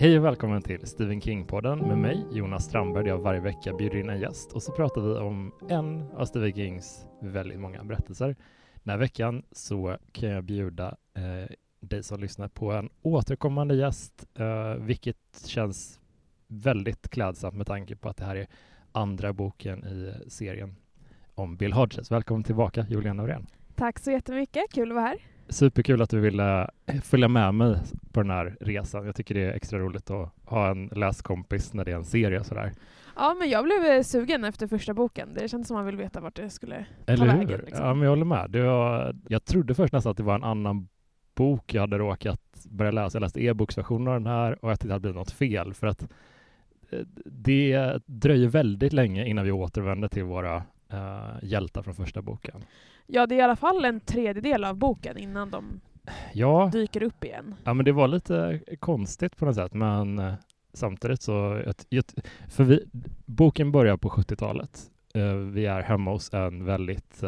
Hej och välkommen till Stephen King-podden med mig, Jonas Strandberg, där jag varje vecka bjuder in en gäst och så pratar vi om en av Stephen Kings väldigt många berättelser. Den här veckan så kan jag bjuda eh, dig som lyssnar på en återkommande gäst, eh, vilket känns väldigt klädsamt med tanke på att det här är andra boken i serien om Bill Hodges. Välkommen tillbaka Julian Norén. Tack så jättemycket, kul att vara här. Superkul att du ville följa med mig på den här resan. Jag tycker det är extra roligt att ha en läskompis när det är en serie sådär. Ja, men jag blev eh, sugen efter första boken. Det kändes som man vill veta vart det skulle ta Eller vägen. hur? Liksom. Ja, men jag håller med. Det var, jag trodde först nästan att det var en annan bok jag hade råkat börja läsa. Jag läste e-boksversionen av den här och jag tyckte det hade blivit något fel för att eh, det dröjer väldigt länge innan vi återvänder till våra uh, hjältar från första boken. Ja, det är i alla fall en tredjedel av boken innan de Ja, dyker upp igen. Ja, men det var lite konstigt på något sätt, men eh, samtidigt så... För vi, boken börjar på 70-talet. Eh, Vi är hemma hos en väldigt...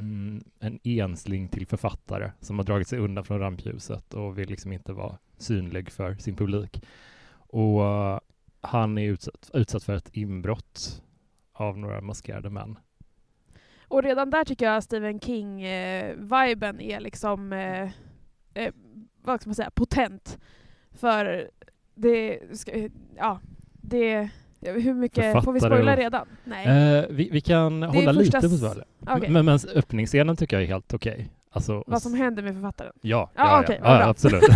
mm, En ensling till författare som har dragit sig undan från rampljuset och vill liksom inte vara synlig för sin publik. Och eh, han är utsatt, utsatt för ett inbrott av några maskerade män. Och redan där tycker jag Stephen King-viben är liksom, eh, eh, vad ska man säga, potent. För det, ska, ja, det, hur mycket, får vi spoila redan? Nej. Eh, vi, vi kan är hålla lite på spoiler. Okej. Men, men öppningsscenen tycker jag är helt okej. Alltså, Vad som händer med författaren? Ja, Ja, ja, okej, ja, ja absolut.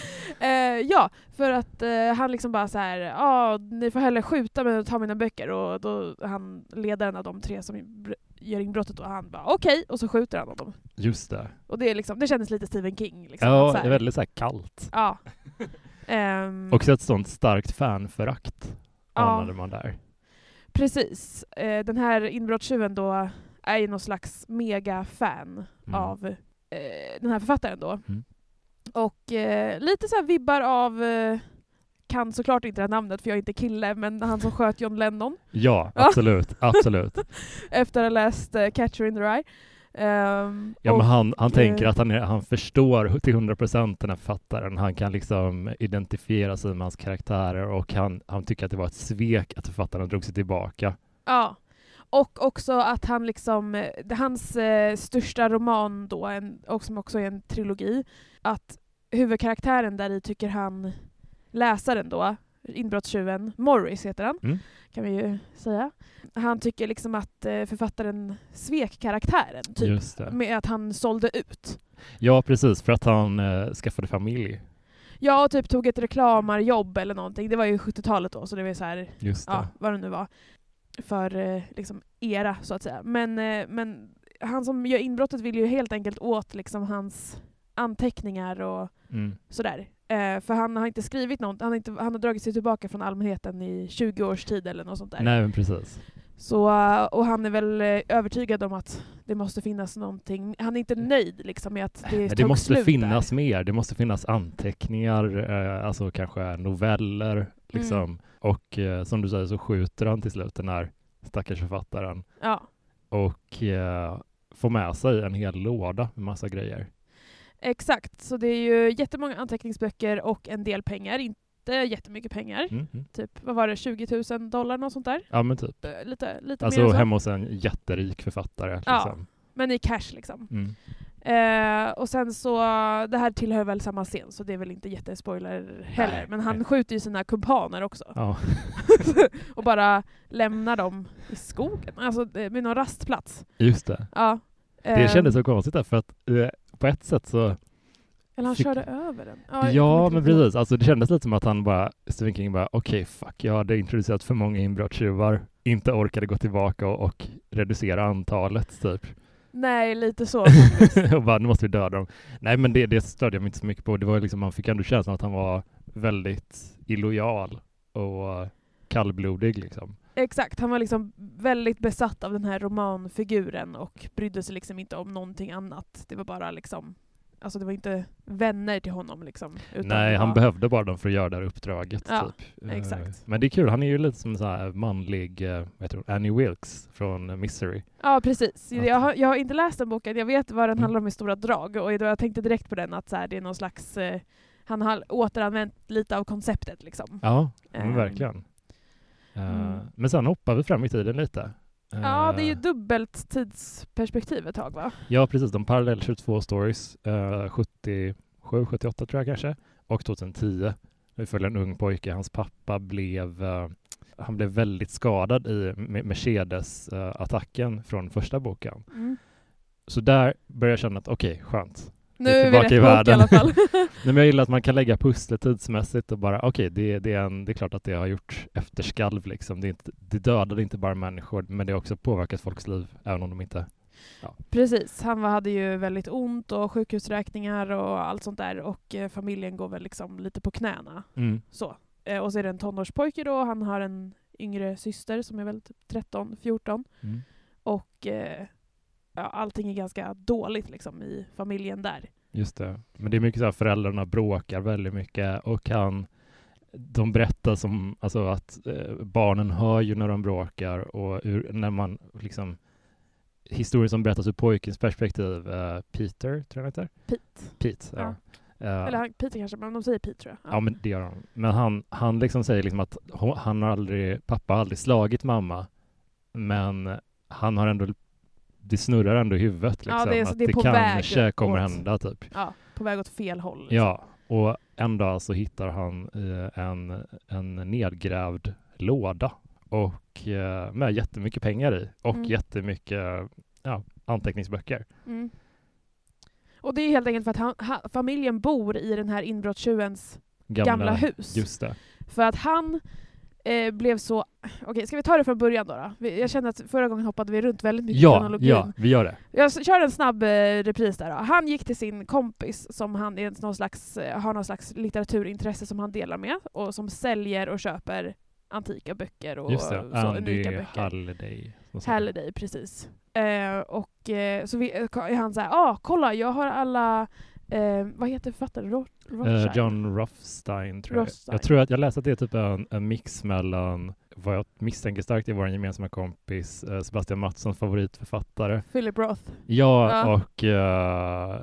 eh, ja, för att eh, han liksom bara så här, ja, ni får hellre skjuta mig och ta mina böcker. Och då han ledaren av de tre som gör inbrottet och han bara okej, och så skjuter han honom. Just det. Och det, är liksom, det kändes lite Stephen King. Liksom, Ja, så det här, är väldigt så här kallt. Ja. Ehm, Också ett sånt starkt fanförakt Ja. anade man där. Precis. Eh, den här inbrottstjuven då är ju någon slags mega-fan Mm. av eh, den här författaren då. Mm. Och eh, lite så vibbar av, eh, kan såklart inte det här namnet för jag är inte kille, men han som sköt John Lennon Ja, absolut. absolut. efter att ha läst eh, Catcher in the Rye. Ehm, Ja, och- men han, han eh, tänker att han, är, han förstår till 100 procent den här författaren. Han kan liksom identifiera sig med hans karaktärer och han, han tycker att det var ett svek att författaren drog sig tillbaka. Ja. Och också att han liksom, eh, hans eh, största roman då, en, och som också är en trilogi, att huvudkaraktären där i tycker han, läsaren då, inbrottstjuven, Morris heter han, Mm. kan vi ju säga. Han tycker liksom att eh, författaren svek karaktären, typ. Med att han sålde ut. Ja, precis. För att han eh, skaffade familj. Ja, typ tog ett reklamarjobb eller någonting. Det var ju 70-talet då, så det var så här, Just det. ja, vad det nu var, för eh, liksom era så att säga. Men, eh, men han som gör inbrottet vill ju helt enkelt åt liksom hans anteckningar och Mm. sådär. Eh, för han har inte skrivit något, han har, inte, han har dragit sig tillbaka från allmänheten i 20 års tid eller något sånt där. Nej, men precis. Så, eh, och han är väl övertygad om att det måste finnas någonting, han är inte nöjd liksom med att det tog det måste slut finnas där. mer. Det måste finnas anteckningar, eh, alltså kanske noveller. Liksom. Mm. Och eh, som du säger så skjuter han till slut den här stackars författaren Ja, och eh, får med sig en hel låda med massa grejer. exakt. Så det är ju jättemånga anteckningsböcker och en del pengar, inte jättemycket pengar. Mm, mm. Typ, vad var det, 20 000 dollar något sånt där? Ja men typ. Eh, Lite, lite Alltså mer hemma hos en jätterik författare. Ja. Liksom. Men i cash liksom. Mm. Eh, och sen så, det här tillhör väl samma scen så det är väl inte jättespoiler heller. Nej. Men han skjuter ju sina kumpaner också. Ja. och bara lämnar dem i skogen. Alltså med någon rastplats. Just det. Ja. Det Eh, kändes så konstigt där för att eh, på ett sätt så Eller han fick- körde över den. Ja, inte men precis. Alltså, det kändes lite som att han bara, Stephen King bara, okej fuck, jag hade introducerat för många inbrottstjuvar, inte orkade gå tillbaka och, och reducera antalet typ. Nej, lite så och bara, nu måste vi döda dem. Nej men det, det störde jag mig inte så mycket på. Det var liksom, man fick ändå känslan att han var väldigt illojal och kallblodig liksom. Exakt, han var liksom väldigt besatt av den här romanfiguren och brydde sig liksom inte om någonting annat. Det var bara liksom, alltså det var inte vänner till honom liksom. Nej, han var, behövde bara dem för att göra det här uppdraget. Ja, typ. Eh, exakt. Men det är kul, han är ju lite som här manlig, eh, vad heter hon, Annie Wilkes från Misery. Ja, precis. Att- Jag har, jag har inte läst den boken, jag vet vad den Mm. handlar om i stora drag och jag tänkte direkt på den att så här, det är någon slags eh, han har återanvänt lite av konceptet liksom. Ja, men Ehm, verkligen. Eh, mm. Men sen hoppar vi fram i tiden lite. Ja, det är ju Eh, dubbelt tidsperspektiv ett tag va? Ja, precis. De parallellkör två stories. Eh, 77, 78 tror jag kanske. Och 2010. Vi följer en ung pojke. Hans pappa blev, eh, han blev väldigt skadad i Me- Mercedes-attacken från första boken. Mm. Så där började jag känna att okej, skönt. Nu är är vi tillbaka rätt i bok i världen. alla fall. Nej, men jag gillar att man kan lägga pusslet tidsmässigt och bara okej, det, det, är en- det är klart att det har gjort efterskalv liksom. Det, är inte, det dödade inte bara människor, men det har också påverkat folks liv, även om de inte... Precis, han var- hade ju väldigt ont och sjukhusräkningar och allt sånt där och eh, familjen går väl liksom lite på knäna. Mm. Så. Eh, och så är det en tonårspojke då, han har en yngre syster som är väl typ 13, 14 Mm. och eh, ja, allting är ganska dåligt liksom i familjen där. Just det. Men det är mycket så här, föräldrarna bråkar väldigt mycket och han, de berättar som, alltså att eh, barnen hör ju när de bråkar och ur, när man liksom, historien som berättas ur pojkens perspektiv, eh, Peter, tror jag han heter? Pete. Pete, ja. Ja. Eh, Eller han, Peter kanske, men de säger Pete tror jag. Ja, men det gör han. Men han, han liksom säger liksom att hon, han har aldrig, pappa har aldrig slagit mamma, men han har ändå, det snurrar ändå i huvudet liksom, Ja, det är- att det det kanske väg kommer åt- hända typ. ja, på väg åt fel håll. liksom. Ja, och en dag så hittar han eh, en, en nedgrävd låda och eh, med jättemycket pengar i och Mm. jättemycket ja, anteckningsböcker. Mm. Och det är helt enkelt för att han, ha, familjen bor i den här inbrottstjuvens gamla, hus. Just det. För att han eh, blev så... Okej, ska vi ta det från början då? då? Jag känner att förra gången hoppade vi runt väldigt mycket i Ja, kronologin. ja, vi gör det. Jag kör en snabb eh, repris där då. Han gick till sin kompis som han är någon slags, eh, har någon slags litteraturintresse som han delar med och som säljer och köper antika böcker och Just det. så Andy unika böcker. Halliday. Halliday, precis. Eh, och eh, så vi, eh, är han såhär, ah kolla jag har alla, eh, vad heter författaren? Ro- Eh? John Rothstein tror jag. Rothstein. Jag tror att jag läste att det är typ en, en mix mellan vad jag misstänker starkt är vår gemensamma kompis eh, Sebastian Mattssons favoritförfattare. Philip Roth. Ja, Ja. och eh,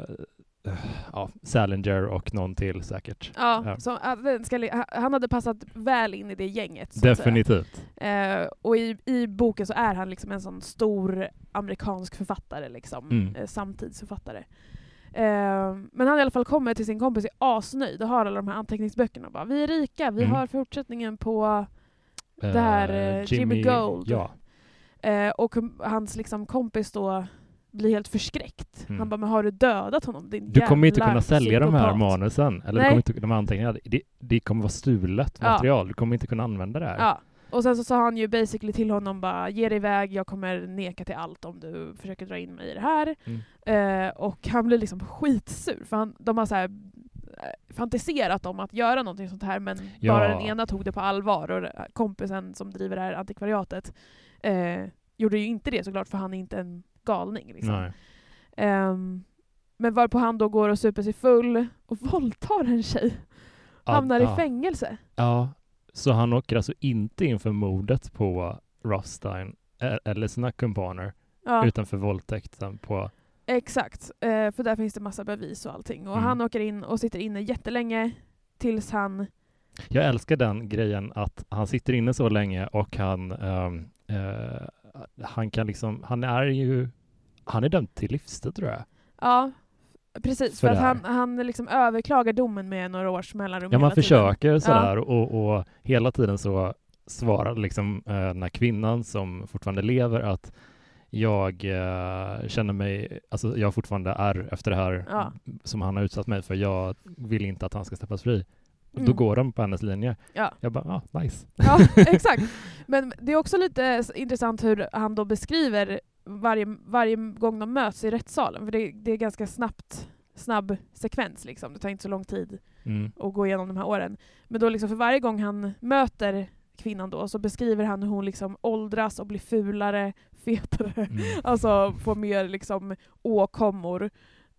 ja, Salinger och någon till säkert. Ja, Ja. Så, ska, han hade passat väl in i det gänget. Definitivt. Eh, och i, i boken så är han liksom en sån stor amerikansk författare, liksom, Mm. eh, samtidsförfattare. Eh, men han i alla fall kommer till sin kompis och är asnöjd och har alla de här anteckningsböckerna och bara Vi är rika, vi Mm. har fortsättningen på Det här, eh, Jimmy Gold. Ja, Eh, och hans liksom, kompis då blir helt förskräckt. Mm. Han bara, men har du dödat honom din du kommer inte kunna sälja de här psykopat?" manusen, eller du kommer inte, de här anteckningarna. Det, det kommer vara stulet Ja. material. Du kommer inte kunna använda det här. Ja. Och sen så sa han ju basically till honom bara, ge dig iväg, jag kommer neka till allt om du försöker dra in mig i det här. Mm. Eh, och han blir liksom skitsur, för han, de har så här eh, fantiserat om att göra någonting sånt här men Ja. bara den ena tog det på allvar och det- kompisen som driver det här antikvariatet eh, gjorde ju inte det såklart för han är inte en galning. Liksom. Ehm, men varpå han då går och super sig full och våldtar en tjej. Hamnar ja. i fängelse. Ja, så han åker alltså inte inför mordet på Rothstein e- eller sina kumpaner, Ja, utan för våldtäkten på... exakt. Eh, för där finns det massa bevis och allting. Och Mm. han åker in och sitter inne jättelänge tills han... Jag älskar den grejen att han sitter inne så länge och han, ehm, eh, han kan liksom, han är ju, han är dömd till livstid tror jag. Ja, precis. För För, att han, han liksom överklagar domen med några års mellanrum Ja, man hela tiden. försöker sådär och, och hela tiden så svarar liksom eh, den här kvinnan som fortfarande lever att jag eh, känner mig, alltså jag fortfarande är efter det här Ja. som han har utsatt mig för. Jag vill inte att han ska släppas fri. Och Då Mm. går de på hennes linje. Ja. Jag bara, ah, nice. Ja, exakt. Men det är också lite intressant hur han då beskriver varje, varje gång de möts i rättssalen. För det, det är ganska snabbt, snabb sekvens. Liksom. Det tar inte så lång tid Mm. att gå igenom de här åren. Men då liksom för varje gång han möter kvinnan då så beskriver han hur hon liksom åldras och blir fulare, fetare. Mm. Alltså får mer liksom åkommor.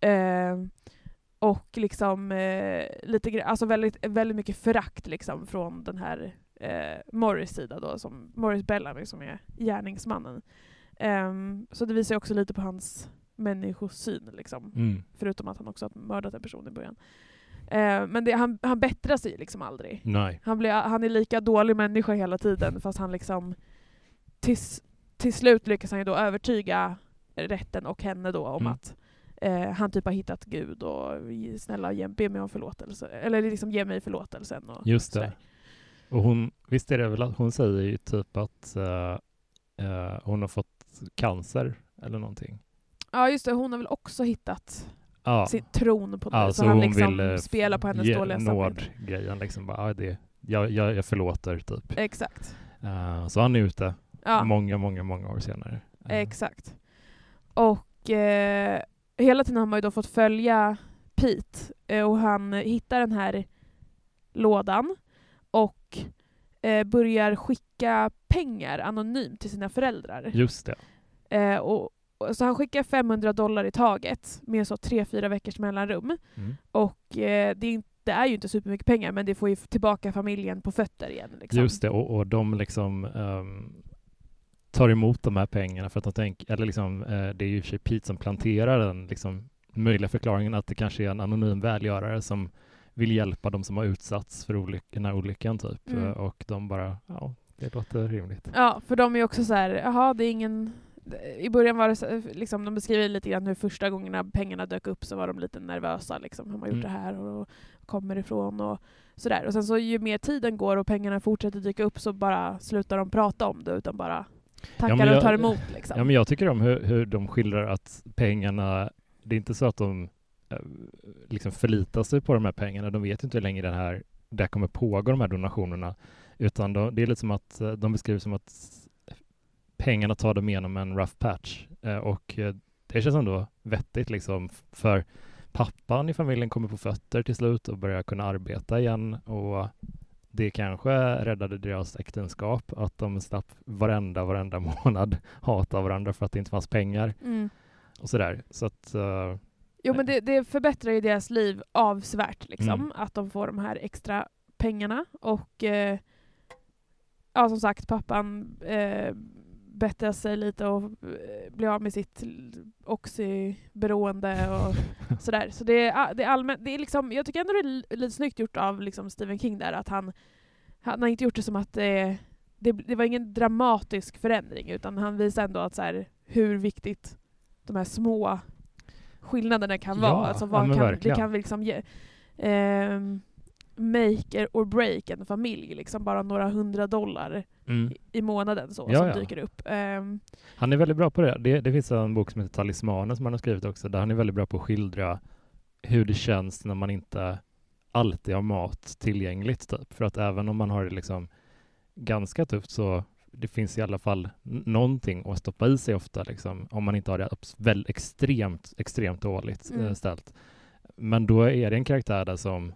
Eh, och liksom eh, lite alltså väldigt, väldigt mycket förakt liksom från den här eh, Morris sida då, som Morris Bellamy som är gärningsmannen. Ehm, så det visar också lite på hans människosyn liksom. Mm. Förutom att han också har mördat en person i början. Eh, men det, han, han bättrar sig liksom aldrig. Nej. Han, blir, han är lika dålig människa hela tiden fast han liksom tills, till slut lyckas han ju då övertyga rätten och henne då om Mm. att eh, han typ har hittat Gud och snälla ge, be mig om förlåtelse. Eller liksom ge mig förlåtelsen. Och Just det. sådär. Och hon, visst är det väl att hon säger ju typ att eh, eh, hon har fått cancer eller någonting. Ja just det, hon har väl också hittat Ja, sin tron på det. ja så han hon liksom vill eh, spelar på hennes dåliga samvete. nåd-grejen liksom. Bara, ja, det, jag, jag, jag förlåter typ. Exakt. Eh, så han är ute Ja, många, många, många år senare. Eh, exakt. Och eh, hela tiden har man ju då fått följa Pete och han hittar den här lådan och eh, börjar skicka pengar anonymt till sina föräldrar. Just det. Eh, och, så han skickar 500 dollar i taget med så tre, fyra veckors mellanrum. Mm. Och eh, det, är inte, det är ju inte supermycket pengar men det får ju tillbaka familjen på fötter igen. Liksom. Just det, och, och de liksom ehm, tar emot de här pengarna för att de tänker, eller liksom, eh, det är ju i och för sig Pete som planterar den liksom, möjliga förklaringen att det kanske är en anonym välgörare som vill hjälpa de som har utsatts för olyck- den här olyckan typ. Mm. Eh, Och de bara, ja, det låter rimligt. Ja, för de är också så här, jaha det är ingen... I början var det så, liksom, de beskriver lite grann hur första gångerna pengarna dök upp så var de lite nervösa. Liksom, har man gjort Mm. det här och kommer ifrån och sådär. Och sen så ju mer tiden går och pengarna fortsätter dyka upp så bara slutar de prata om det utan bara tackar men jag- och tar emot. Liksom. Ja, men jag tycker om hur, hur de skildrar att pengarna, det är inte så att de eh, liksom förlitar sig på de här pengarna. De vet inte hur länge den här, det här kommer pågå, de här donationerna. Utan de, det är lite som att eh, de beskriver som att pengarna tar dem igenom en rough patch. Eh, och eh, det känns ändå vettigt liksom för pappan i familjen kommer på fötter till slut och börjar kunna arbeta igen. Och det kanske räddade deras äktenskap, att de slapp varenda, varenda månad hata varandra för att det inte fanns pengar Mm. och sådär. Så att, eh, Jo men det, det förbättrar ju deras liv avsevärt liksom, Mm. att de får de här extra pengarna och eh, ja som sagt pappan eh, bättrar sig lite och eh, blir av med sitt oxyberoende och sådär. Så det är, det är allmänt, det är liksom, jag tycker ändå det är li- lite snyggt gjort av liksom Stephen King där att han, han har inte gjort det som att det, det, det var ingen dramatisk förändring utan han visar ändå att så här, hur viktigt de här små skillnaderna kan Ja, vara. Alltså ja, vad men kan, det verkligen. kan liksom ge, ehm, make or break en familj, liksom bara några hundra dollar mm. i, månaden så, Ja, som ja. dyker upp. Ehm, Han är väldigt bra på det. det. Det finns en bok som heter Talismanen som han har skrivit också, där han är väldigt bra på att skildra hur det känns när man inte alltid har mat tillgängligt. Typ. För att även om man har det liksom ganska tufft så det finns i alla fall någonting att stoppa i sig ofta, liksom, om man inte har det väl extremt, extremt dåligt Mm. eh, ställt. Men då är det en karaktär där som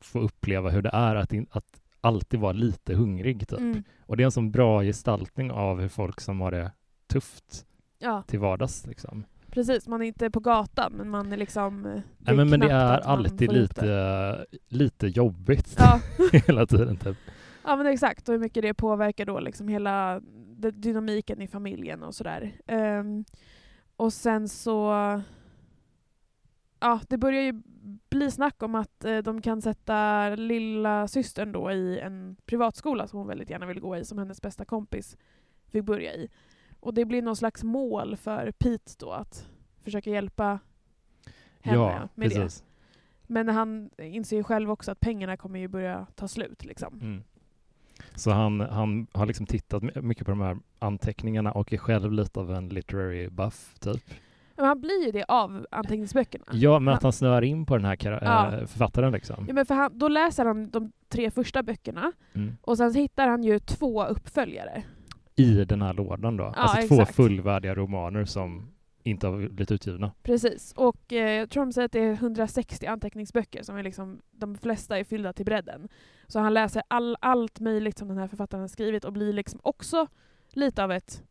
får uppleva hur det är att, in, att alltid vara lite hungrig. Typ. mm, Och det är en sån bra gestaltning av hur folk som har det tufft ja, till vardags. Liksom. precis. Man är inte på gatan, men man är liksom... eh, Nej, men, men det är alltid lite, det. lite jobbigt Ja, hela tiden. Typ. Ja, men exakt. Och hur mycket det påverkar då liksom hela dynamiken i familjen och sådär. Ehm, och sen så... Ja, det börjar ju bli snack om att eh, de kan sätta lilla systern då i en privatskola som hon väldigt gärna vill gå i, som hennes bästa kompis fick börja i. Och det blir någon slags mål för Pete då att försöka hjälpa henne Ja, med det. precis. Men han inser ju själv också att pengarna kommer ju börja ta slut. Liksom. Mm. Så han, han har liksom tittat my- mycket på de här anteckningarna och är själv lite av en literary buff, typ. Men han blir ju det av anteckningsböckerna. Ja, men Han- att han snöar in på den här Ja. eh, författaren liksom. Ja, men för han, då läser han de tre första böckerna Mm. och sen hittar han ju två uppföljare. I den här lådan då. Ja, alltså två exakt. fullvärdiga romaner som inte har blivit utgivna. Precis. Och eh, jag tror de säger att det är 160 anteckningsböcker som är liksom, de flesta är fyllda till bredden. Så han läser all, allt möjligt som den här författaren har skrivit och blir liksom också lite av ett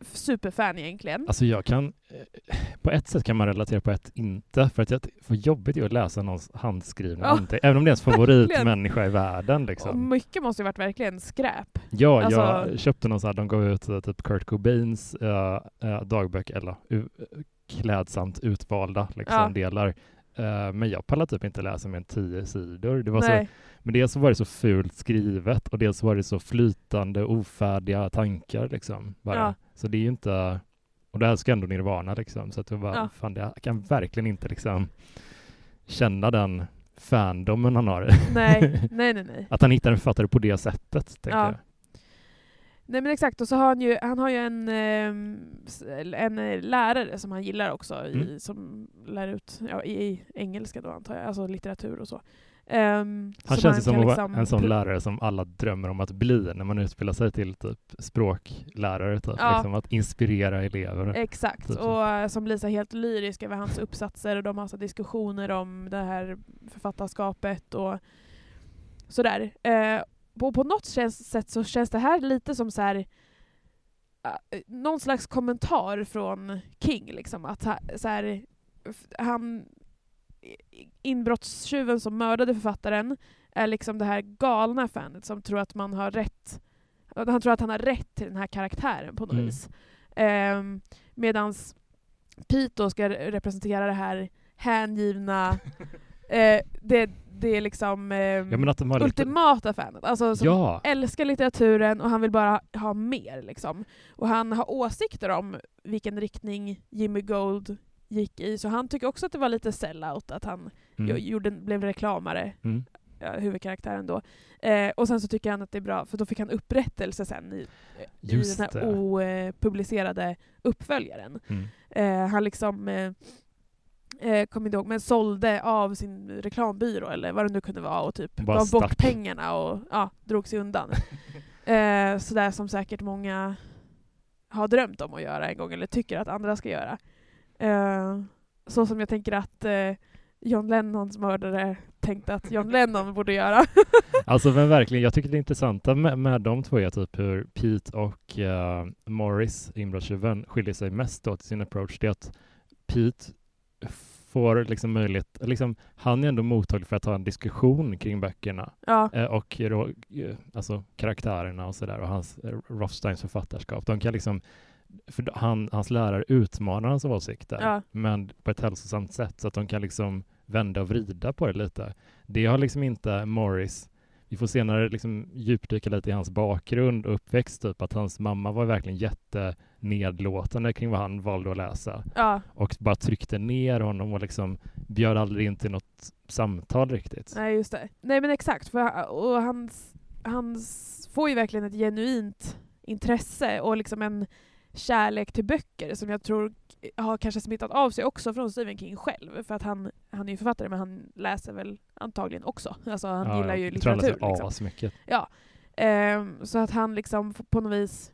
superfan egentligen. Alltså jag kan, eh, på ett sätt kan man relatera, på ett inte. För att jag, för jobbigt är att läsa någons handskrivna Ja, anteckningar, även om det är ens favoritmänniska i världen. och Liksom. mycket måste ju varit verkligen skräp. Ja, alltså- jag köpte någon sån här, de gav ut eh, typ Kurt Cobains uh, dagböcker, eller uh, klädsamt utvalda liksom, Ja. delar. Eh, men jag pallade typ inte läsa mer än tio sidor. Det var så, men dels så var det så fult skrivet och dels så var det så flytande, ofärdiga tankar liksom. Ja. Så det är ju inte, och det här ska ändå Nirvana liksom, så att jag bara, Ja. fan jag kan verkligen inte liksom känna den fandomen han har. Nej, nej, nej, nej. att han hittar en författare på det sättet, tänker Ja. jag. Nej men exakt, och så har han ju, han har ju en, ehm, en eh, lärare som han gillar också, i, Mm. som lär ut ja, i, i engelska då antar jag, alltså litteratur och så. Ehm, Han känns ju som liksom en sån lärare som alla drömmer om att bli när man utbildar sig till typ språklärare, typ. Ja. liksom att inspirera elever. Exakt, Typ och eh, som blir så helt lyrisk över hans uppsatser och de har så diskussioner om det här författarskapet och sådär. Eh, på, på något sätt så känns det här lite som så här eh, någon slags kommentar från King, liksom. Att så här, han inbrottstjuven som mördade författaren är liksom det här galna fanet som tror att man har rätt han tror att han har rätt till den här karaktären på något Mm. vis. Um, medans Pete då ska re- representera det här hängivna, eh, det, det är liksom ehm, Ja, har lite... ultimata fanet. Alltså som Ja, älskar litteraturen och han vill bara ha mer. Liksom. Och han har åsikter om vilken riktning Jimmy Gold gick i, så han tycker också att det var lite sellout att han mm. jo- gjorde, blev reklamare, Mm. ja, huvudkaraktären då. Eh, och sen så tycker han att det är bra, för då fick han upprättelse sen i, i den här det. opublicerade uppföljaren. Mm. Eh, han liksom, eh, kommer inte ihåg, men sålde av sin reklambyrå eller vad det nu kunde vara och typ Bara gav bort pengarna och ja, drog sig undan. eh, sådär som säkert många har drömt om att göra en gång eller tycker att andra ska göra. Eh, så som jag tänker att eh, John Lennons mördare tänkte att John Lennon borde göra. Alltså men verkligen, jag tycker det intressanta med, med de två är typ hur Pete och eh, Morris, inbrottstjuven, skiljer sig mest åt i sin approach. Det är att Pete får liksom möjlighet, liksom, han är ändå mottaglig för att ha en diskussion kring böckerna ja, eh, och eh, alltså karaktärerna och sådär och hans eh, Rothsteins författarskap. De kan liksom, för han, hans lärare utmanar hans åsikter, Ja. men på ett hälsosamt sätt så att de kan liksom vända och vrida på det lite. Det har liksom inte Morris vi får senare liksom djupdyka lite i hans bakgrund och uppväxt, typ att hans mamma var verkligen jättenedlåtande kring vad han valde att läsa ja, och bara tryckte ner honom och liksom bjöd aldrig in till något samtal riktigt. nej just det. Nej men exakt, för han, och hans, hans får ju verkligen ett genuint intresse och liksom en kärlek till böcker som jag tror har kanske smittat av sig också från Stephen King själv. För att han, han är ju författare men han läser väl antagligen också. Alltså han gillar ju jag tror han läser litteratur. Liksom. asmycket. Ja. Ehm, så att han liksom på något vis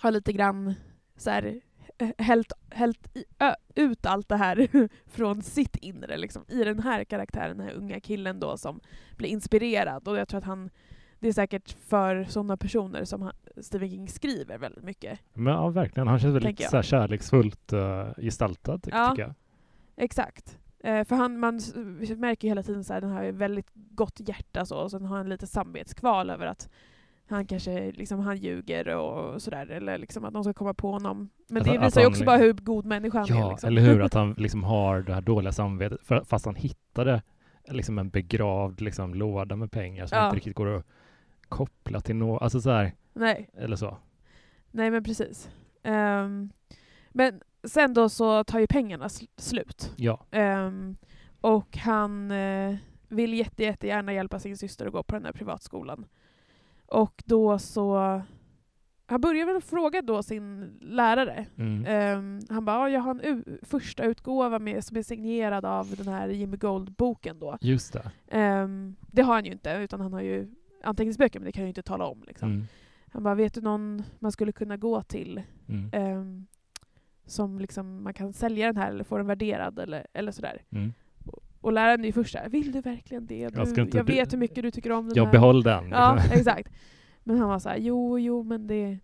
har lite grann så här, eh, hällt, hällt i, ö, ut allt det här från sitt inre liksom, i den här karaktären, den här unga killen då som blir inspirerad. Och jag tror att han, det är säkert för sådana personer som han, Stephen King skriver väldigt mycket. Men ja, verkligen. Han känns väldigt så här kärleksfullt uh, gestaltad, Ja. tycker jag. Exakt. Eh, för han, man märker ju hela tiden att den har väldigt gott hjärta så, och sen har han lite samvetskval över att han kanske liksom, han ljuger och sådär, eller liksom att någon ska komma på honom. Men Att det han- att visar ju han- också bara hur god människa han är. Ja, Liksom. eller hur? Att han liksom har det här dåliga samvetet, för, fast han hittade liksom en begravd liksom, låda med pengar som Ja. inte riktigt går att koppla till något, alltså så här, Nej, eller så. nej men precis. Ehm, men sen då så tar ju pengarna sl- slut. Ja. Ehm, och han eh, vill jätte, jättegärna hjälpa sin syster att gå på den här privatskolan. Och då så... Han börjar väl fråga då sin lärare. Mm. Ehm, han bara, "Ja, jag har en första utgåva med, som är signerad av den här Jimmy Gold-boken då. Just det. Ehm, det har han ju inte, utan han har ju anteckningsböcker, men det kan jag ju inte tala om. Liksom. Mm. Han bara, vet du någon man skulle kunna gå till Mm. ehm, som liksom man kan sälja den här eller få den värderad eller, eller sådär. Mm. Och läraren är ju först såhär, vill du verkligen det? Du, Jag jag vet hur mycket du tycker om den Jag här. behåll den. Ja, exakt. Men han var så här, jo, jo, men det...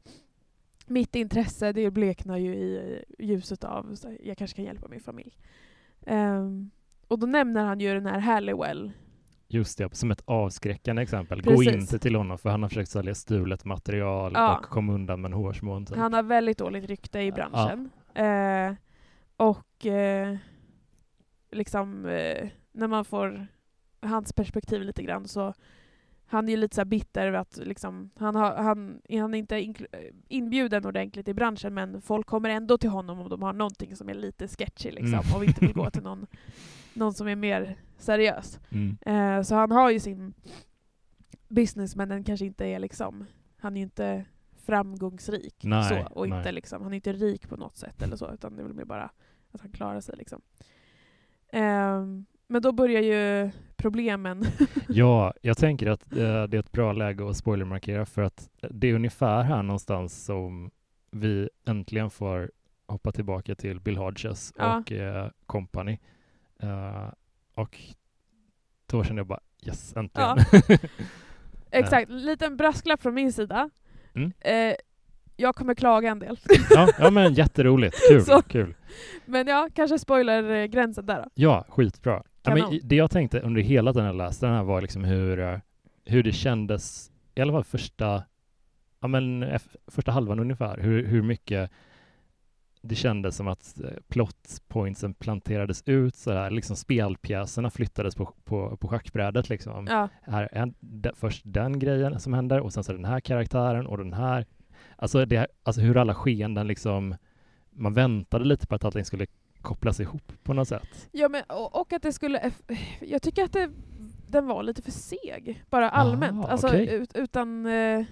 Mitt intresse, det bleknar ju i ljuset av, så här, jag kanske kan hjälpa min familj. Ehm, och då nämner han ju den här Halliwell. Just det, som ett avskräckande exempel. Gå Precis. inte till honom för han har försökt sälja stulet material Ja. och kom undan med en hårsmån. Typ. Han har väldigt dåligt rykte i branschen. Eh, och... Eh, liksom, eh, när man får hans perspektiv lite grann så han är ju lite så bitter över att liksom, han, har, han, han är inte inkl- inbjuden ordentligt i branschen men folk kommer ändå till honom om de har någonting som är lite sketchy liksom, Mm. och inte vill gå till någon, någon som är mer seriös. Mm. Eh, så han har ju sin business men den kanske inte är liksom, han är ju inte framgångsrik Nej, så, och nej. inte liksom, han är inte rik på något sätt eller så, utan det är väl mer bara att han klarar sig liksom. Ehm, men då börjar ju problemen. Ja, jag tänker att eh, det är ett bra läge att spoilermarkera för att det är ungefär här någonstans som vi äntligen får hoppa tillbaka till Bill Hodges Ja. och eh, company. Eh, och då kände jag bara yes, äntligen. Ja. Exakt, liten brasklapp från min sida. Mm. Eh, jag kommer klaga en del. ja, ja, men jätteroligt. Kul. Så. kul. Men ja, kanske spoilergränsen där då. Ja, skitbra. Ja, men det jag tänkte under hela den jag läste den här var liksom hur, eh, hur det kändes, i alla fall första, ja, men, första halvan ungefär, hur, hur mycket det kändes som att eh, plot pointsen planterades ut så här, liksom spelpjäserna flyttades på, på, på schackbrädet liksom. Ja, Här, är de, först den grejen som händer och sen så den här karaktären och den här. Alltså, det, alltså hur alla skeenden liksom, man väntade lite på att allting skulle kopplas ihop på något sätt. ja men, och, och att det skulle... Jag tycker att det, den var lite för seg, bara allmänt. Ah, alltså okej. ut, utan, eh,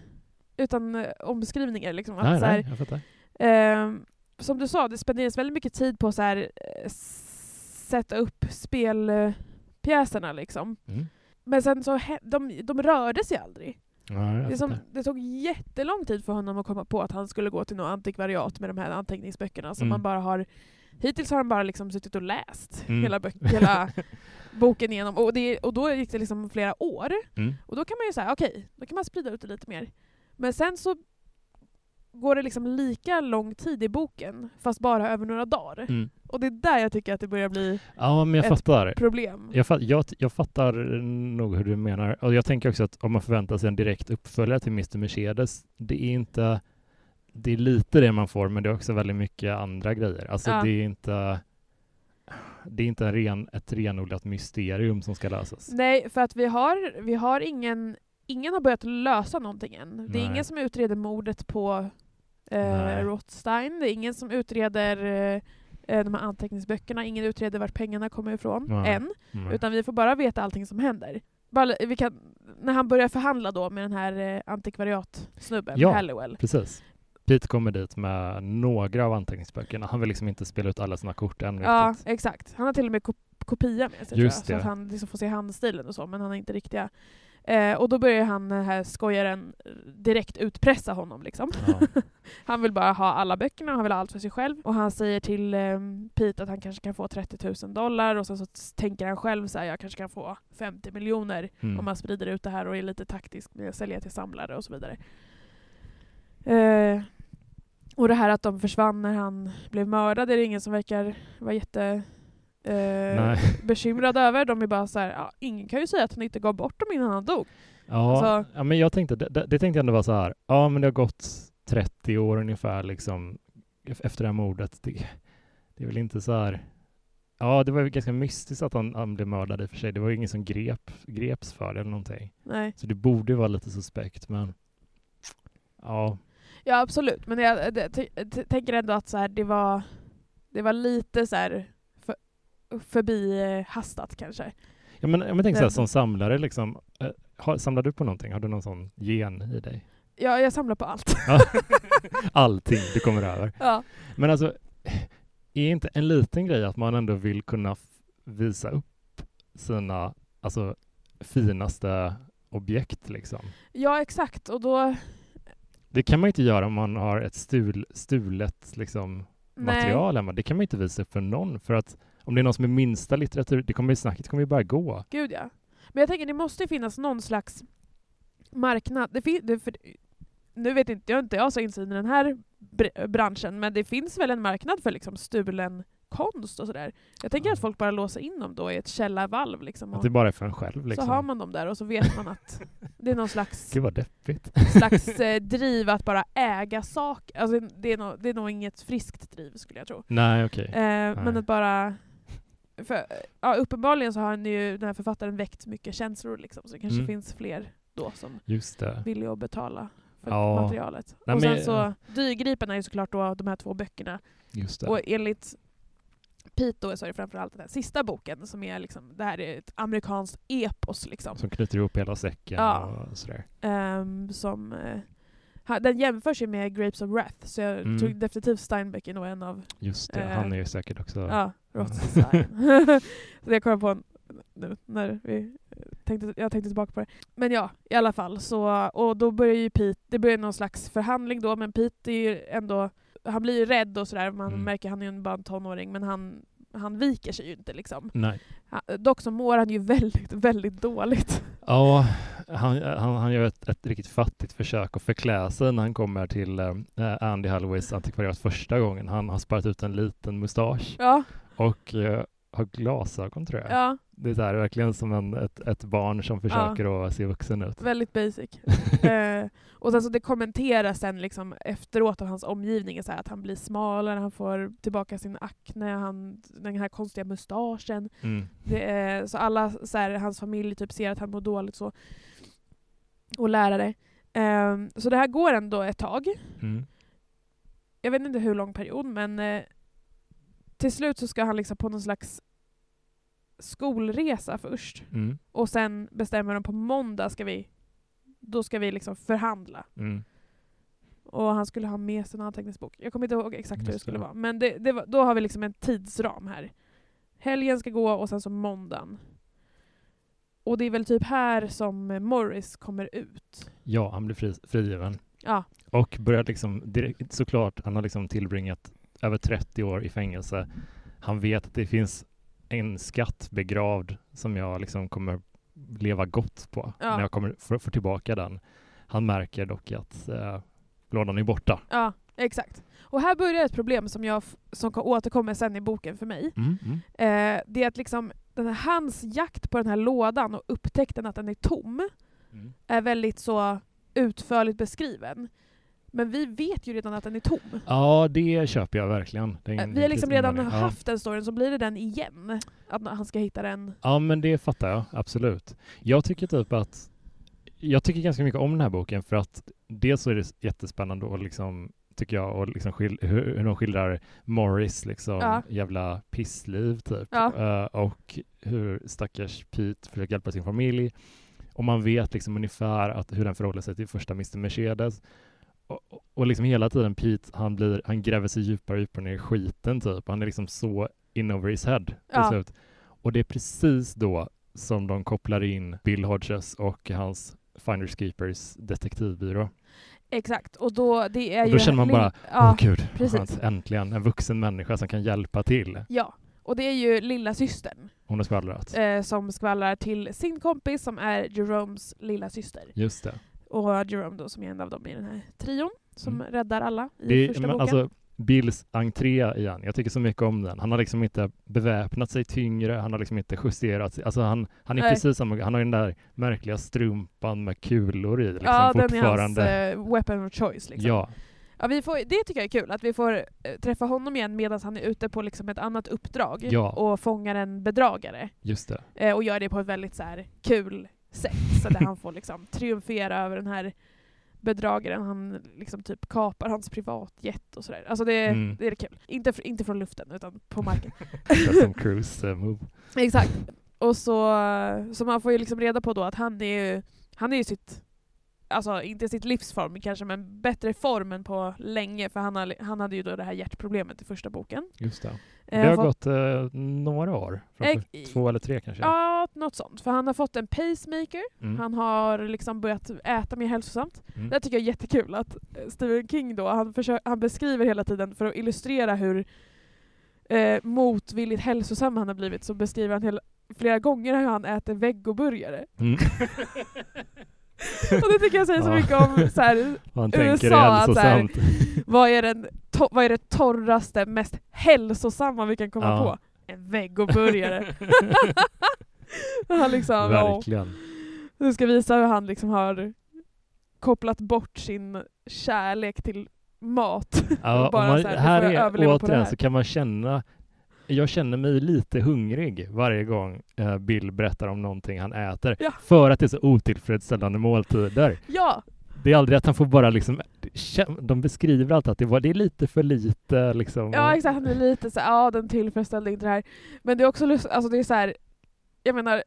utan eh, omskrivningar. Liksom. Att, nej, här, nej, jag fattar. Ehm, som du sa, det spenderas väldigt mycket tid på att här, eh, sätta upp spelpjäserna. Liksom. Mm. Men sen så, de, de rörde sig aldrig. Ja, Det, som, det tog jättelång tid för honom att komma på att han skulle gå till något antikvariat med de här anteckningsböckerna som Mm. man bara har Hittills har han bara liksom suttit och läst Mm. hela, hela boken igenom och, det, och då gick det liksom flera år. Mm. Och då kan man ju säga, okej, då kan man sprida ut det lite mer. Men sen så går det liksom lika lång tid i boken, fast bara över några dagar. Mm. Och det är där jag tycker att det börjar bli Ja, men jag Ett fattar. problem. Jag, fatt, jag, jag fattar nog hur du menar. Och jag tänker också att om man förväntar sig en direkt uppföljare till Mr. Mercedes, det är inte... Det är lite det man får, men det är också väldigt mycket andra grejer. Alltså Ja. det är inte... Det är inte en ren, ett renodlat mysterium som ska lösas. Nej, för att vi har, vi har ingen, ingen har börjat lösa någonting än. Det är Nej. ingen som utreder mordet på Nej. eh, Rothstein, det är ingen som utreder eh, eh, de här anteckningsböckerna, ingen utreder vart pengarna kommer ifrån, Nej. än. Mm. Utan vi får bara veta allting som händer. Bara, vi kan, när han börjar förhandla då med den här eh, antikvariatsnubben, Ja. Halliwell. Precis. Pete kommer dit med några av anteckningsböckerna. Han vill liksom inte spela ut alla sina kort än Ja, riktigt. exakt. Han har till och med kop- kopia med sig tror jag, Just så det. att han liksom får se handstilen och så, men han har inte riktiga. Eh, och då börjar han, den här skojaren, direkt utpressa honom. Liksom. Ja. Han vill bara ha alla böckerna, han vill ha allt för sig själv. Och han säger till eh, Pete att han kanske kan få 30 000 dollar och sen så tänker han själv så här, jag kanske kan få 50 miljoner Mm. om man sprider ut det här och är lite taktisk med att sälja till samlare och så vidare. Eh, och det här att de försvann när han blev mördad är det ingen som verkar vara jätte eh, bekymrad över. De är bara så här, ja, ingen kan ju säga att han inte gav bort dem innan han dog. Ja, Alltså- ja, men jag tänkte, det, det, tänkte jag ändå vara så här, ja men det har gått 30 år ungefär liksom ef- efter det här mordet. Det, det är väl inte så här, ja det var ju ganska mystiskt att han, han blev mördad i och för sig. Det var ju ingen som grep, greps för det eller någonting. Nej. Så det borde vara lite suspekt men ja, Ja absolut, men jag det, tänker ändå att så här, det, var, det var lite så här förbi eh, hastat kanske. ja men, ja, men tänk så här som samlare liksom, eh, har, samlar du på någonting? Har du någon sån gen i dig? Ja, jag samlar på allt. Allting du kommer över. ja. Men alltså, är inte en liten grej att man ändå vill kunna visa upp sina alltså, finaste objekt liksom? ja, exakt. Och då... Det kan man inte göra om man har ett stul, stulet liksom, Nej. material hemma. Det kan man inte visa upp för någon. För att om det är någon som är minsta litteratur, det kommer snacket kommer ju bara gå. Gud ja. Men jag tänker det måste ju finnas någon slags marknad. Det fin- det, för, nu vet inte jag, inte jag så insyn i den här br- branschen, men det finns väl en marknad för liksom stulen konst och sådär. Jag tänker Ja. att folk bara låser in dem då i ett källarvalv. Liksom, Att det bara är för en själv liksom. Så har man dem där och så vet man att det är någon slags, Gud vad deppigt. slags eh, driv att bara äga saker. Alltså, det, är nog, det är nog inget friskt driv skulle jag tro. Nej okej. Eh, men att bara för, ja, uppenbarligen så har han ju, den här författaren väckt mycket känslor liksom, så det kanske Mm. finns fler då som Just det. vill att betala för Ja. materialet. Nej, och sen men- så, Dyrgripen är ju såklart då de här två böckerna. Just det. Och enligt Pete då så är det framförallt den här sista boken som är liksom, det här är ett amerikanskt epos liksom. Som knyter ihop hela säcken Ja. och sådär. Ehm, som, eh, den jämförs ju med Grapes of Wrath, så jag Mm. tror definitivt Steinbeck är nog en av Just det, Eh, han är ju säkert också... Ja, Rothstein. så det kom jag på nu när vi tänkte, jag tänkte tillbaka på det. Men ja, i alla fall. Så, och då börjar ju Pete, det börjar någon slags förhandling då, men Pete är ju ändå, han blir ju rädd och sådär, man Mm. märker han är ju bara en tonåring, men han, han viker sig ju inte liksom. Nej. Han, dock så mår han ju väldigt, väldigt dåligt. Ja, han, han, han gör ett, ett riktigt fattigt försök att förklä sig när han kommer till eh, Andy Halloways antikvariat första gången. Han har sparat ut en liten mustasch Ja, och eh, har glasögon tror jag. ja, Det är så här, verkligen som en, ett, ett barn som försöker att se vuxen ut. väldigt basic. eh, och sen så det kommenteras sen liksom efteråt av hans omgivning, så här, att han blir smalare, han får tillbaka sin akne, han, den här konstiga mustaschen. Mm. Det är, så alla, så här, hans familj typ ser att han mår dåligt så. Och lärare. Ehm, så det här går ändå ett tag. Mm. Jag vet inte hur lång period, men eh, till slut så ska han liksom på någon slags skolresa först. Mm. Och sen bestämmer de på måndag ska vi, då ska vi liksom förhandla. Mm. Och han skulle ha med sig en anteckningsbok. Jag kommer inte ihåg exakt hur det skulle det. vara. Men det, det var, då har vi liksom en tidsram här. Helgen ska gå och sen så måndagen. Och det är väl typ här som Morris kommer ut. Ja, han blir fri, frigiven. Ja, Och börjar liksom direkt, såklart, han har liksom tillbringat över 30 år i fängelse. Han vet att det finns en skatt begravd som jag liksom kommer leva gott på Ja. när jag kommer få, få tillbaka den. Han märker dock att eh, lådan är borta. ja, exakt. Och här börjar ett problem som, jag, som ko- återkommer sen i boken för mig. Mm, mm. Eh, det är att liksom här, hans jakt på den här lådan och upptäckten att den är tom Mm. är väldigt så utförligt beskriven. Men vi vet ju redan att den är tom. Ja, det köper jag verkligen. Det Eh, Vi har liksom redan ja. haft den storyn, så blir det den igen. Att han ska hitta den. Ja, men det fattar jag absolut. Jag tycker typ att jag tycker ganska mycket om den här boken för att dels så är det jättespännande och liksom tycker jag och liksom skil- hur, hur de skildrar Morris liksom Ja. jävla pissliv typ Ja. Eh, och hur stackars Pete försöker hjälpa sin familj och man vet liksom ungefär att hur den förhåller sig till första Mr Mercedes och, och- liksom hela tiden Pete han blir han gräver sig djupare och djupare ner i skiten typ han är liksom så in over his head till Ja. slut och det är precis då som de kopplar in Bill Hodges och hans Finders Keepers detektivbyrå. Exakt, och då, det är Och ju... då känner man bara, Åh Ja, gud, vad precis. skönt. äntligen en vuxen människa som kan hjälpa till. ja. Och det är ju lilla systern Hon har skvallrat. eh, som skvallrar till sin kompis som är Jeromes lilla syster. Just det. Och Jerome då som är en av dem i den här trion som Mm. räddar alla i det första men boken. alltså, Bills entré igen, jag tycker så mycket om den. Han har liksom inte beväpnat sig tyngre, han har liksom inte justerat sig. Alltså han, han är Nej. precis samma, han har den där märkliga strumpan med kulor i liksom ja, den är hans eh, weapon of choice. Liksom. Ja, Ja, vi får, det tycker jag är kul, att vi får eh, träffa honom igen medan han är ute på liksom ett annat uppdrag Ja. och fångar en bedragare. just det. Eh, och gör det på ett väldigt så här, kul sätt, så där han får liksom triumfera över den här bedragaren. Han liksom typ kapar hans privatjet och sådär. Alltså det, Mm. det är kul. Inte, inte från luften, utan på marken. That's some cruise eh, move. Exakt. Och så, så man får ju liksom reda på då att han är ju, han är ju sitt, alltså inte sitt livsform kanske, men bättre form än på länge, för han, har, han hade ju då det här hjärtproblemet i första boken. Just det. Eh, Det har fått- gått eh, några år. Eh, två eller tre kanske. Ja, något sånt. För han har fått en pacemaker, Mm. han har liksom börjat äta mer hälsosamt. Mm. Det tycker jag är jättekul att eh, Stephen King då, han, han beskriver hela tiden för att illustrera hur eh, motvilligt hälsosam han har blivit, så beskriver han hela, flera gånger hur han äter vegoburgare. Mm. Och det tycker jag säger så mycket om så här, Man USA, att så här- vad, är den to- vad är det torraste, mest hälsosamma vi kan komma Ja. på? En vegoburgare. han liksom, Verkligen. du ska visa hur han liksom har kopplat bort sin kärlek till mat. Ja, och Bara man, så här, här är, återigen så kan man känna jag känner mig lite hungrig varje gång eh, Bill berättar om någonting han äter. Ja. För att det är så otillfredsställande måltider. Ja, Det är aldrig att han får bara liksom, de beskriver alltid att det, var, det är lite för lite liksom. ja exakt. Han är lite så ja den tillfredsställde inte det här. Men det är också alltså det är så här, jag menar,